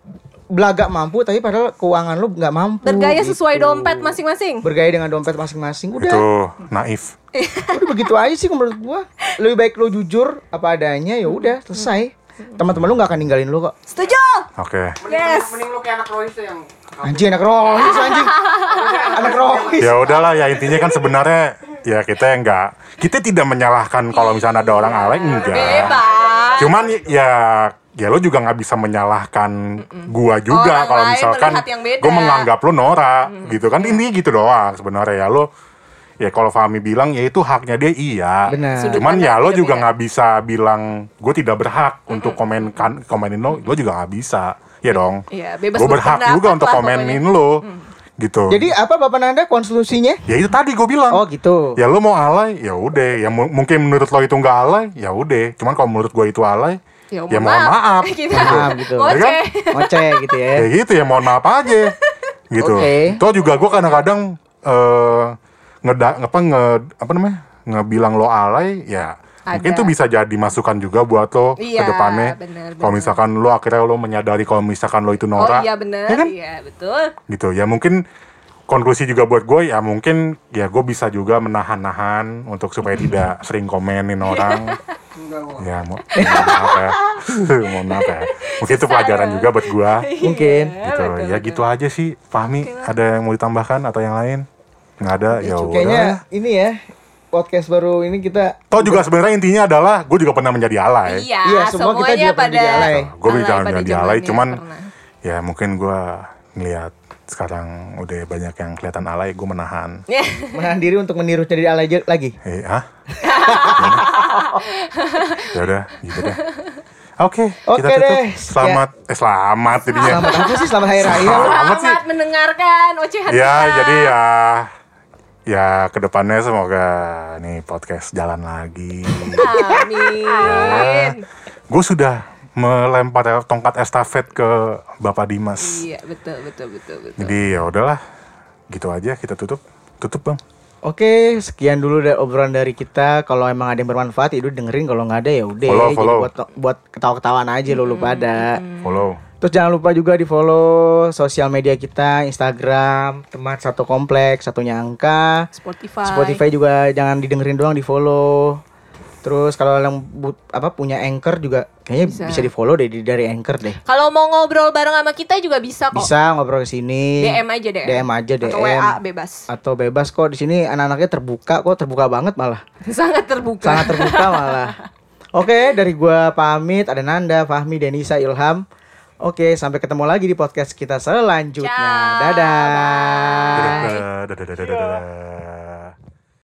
belagak mampu tapi padahal keuangan lu nggak mampu. Bergaya gitu. sesuai dompet masing-masing. Bergaya dengan dompet masing-masing. Udah, Itu naif. udah begitu aja sih menurut gua. Lebih baik lu jujur apa adanya ya udah selesai. Teman-teman lu nggak akan ninggalin lu kok. Setuju? Oke. Yes. Mending lu kayak anak Royce tuh yang Anjing anak rohis anjing. anak rohis. Ya udahlah ya intinya kan sebenarnya ya kita yang nggak kita tidak menyalahkan kalau misalnya ada orang alay enggak. Bebas. Cuman ya ya lo juga nggak bisa menyalahkan gua juga Orang kalau lain misalkan melihat yang beda. gue menganggap lo norak gitu kan. Ini gitu doang sebenarnya ya lo ya kalau Fahmi bilang ya itu haknya dia iya. Benar. Sudut cuman ya lo juga nggak bisa bilang gue tidak berhak untuk komen kan komenin lo. Lo juga nggak bisa ya dong. Iya, bebas gue berhak juga untuk komenin lo gitu. Jadi apa Bapak Nanda konklusinya? ya itu tadi gue bilang. Oh gitu. ya lo mau alay ya udah. Ya mu- mungkin menurut lo itu nggak alay ya udah. Cuman kalau menurut gue itu alay Ya, ya mohon maaf Kita Maaf gitu. Ya kan? ngoceh. Ngoceh gitu ya. kayak gitu ya mohon maaf aja gitu Oke. toh juga gue kadang-kadang eh ngeda apa nge apa namanya ngebilang lo alay ya Ada. mungkin tuh bisa jadi masukan juga buat lo Iya, ke depannya kalau misalkan lo akhirnya lo menyadari kalau misalkan lo itu Oh norak iya benar. ya kan? Iya, betul. gitu ya mungkin konklusi juga buat gue ya mungkin ya gue bisa juga menahan-nahan untuk supaya tidak sering komenin orang. Ya mohon maaf ya. Mohon maaf ya. Mungkin itu pelajaran juga buat gue Mungkin. gitu. Ya gitu aja sih. Fahmi ada yang mau ditambahkan atau yang lain? Nggak ada? Ya Kayaknya udah. Ini ya podcast baru ini kita toh juga sebenarnya intinya adalah gue juga pernah menjadi alay. Iya, Iya, semua kita semuanya juga pernah pada jadi alay. gue bisa pada menjadi alay cuman pernah. ya mungkin gue ngelihat sekarang udah banyak yang kelihatan alay gue menahan Ya. menahan diri untuk meniru jadi alay lagi. Eh, ah? ya udah, gitu deh. Oke, Oke kita tutup. deh. Selamat, eh selamat jadinya. Selamat apa sih? Selamat hari raya. Selamat. Amat sih. Selamat mendengarkan ocehan Ya, kita. jadi ya, ya ke depannya semoga nih podcast jalan lagi. Amin. Gue sudah melempar tongkat estafet ke Bapak Dimas. Iya, betul betul betul betul. Jadi ya udahlah, gitu aja kita tutup. Tutup bang. Oke, sekian dulu dari obrolan dari kita. Kalau emang ada yang bermanfaat, itu dengerin. Kalau nggak ada ya udah. Follow, Jadi follow. buat buat ketawa-ketawaan aja lo lu pada. Follow. Terus jangan lupa juga di follow sosial media kita, Instagram, teman satu kompleks, satunya angka. Spotify. Spotify juga jangan didengerin doang, di follow. Terus kalau yang but- apa punya anchor juga kayaknya Bisa. bisa, di follow deh dari anchor deh. Kalau mau ngobrol bareng sama kita juga bisa kok. Bisa ngobrol ke sini. DM aja DM. DM aja DM. Atau WA bebas. Atau bebas kok di sini anak-anaknya terbuka kok, terbuka banget malah. Sangat terbuka. Sangat terbuka malah. Oke, dari gua pamit, ada Nanda, Fahmi, Denisa, Ilham. Oke, sampai ketemu lagi di podcast kita selanjutnya. Ciao. Dadah. Dadah, dadah, dadah, dadah, dadah.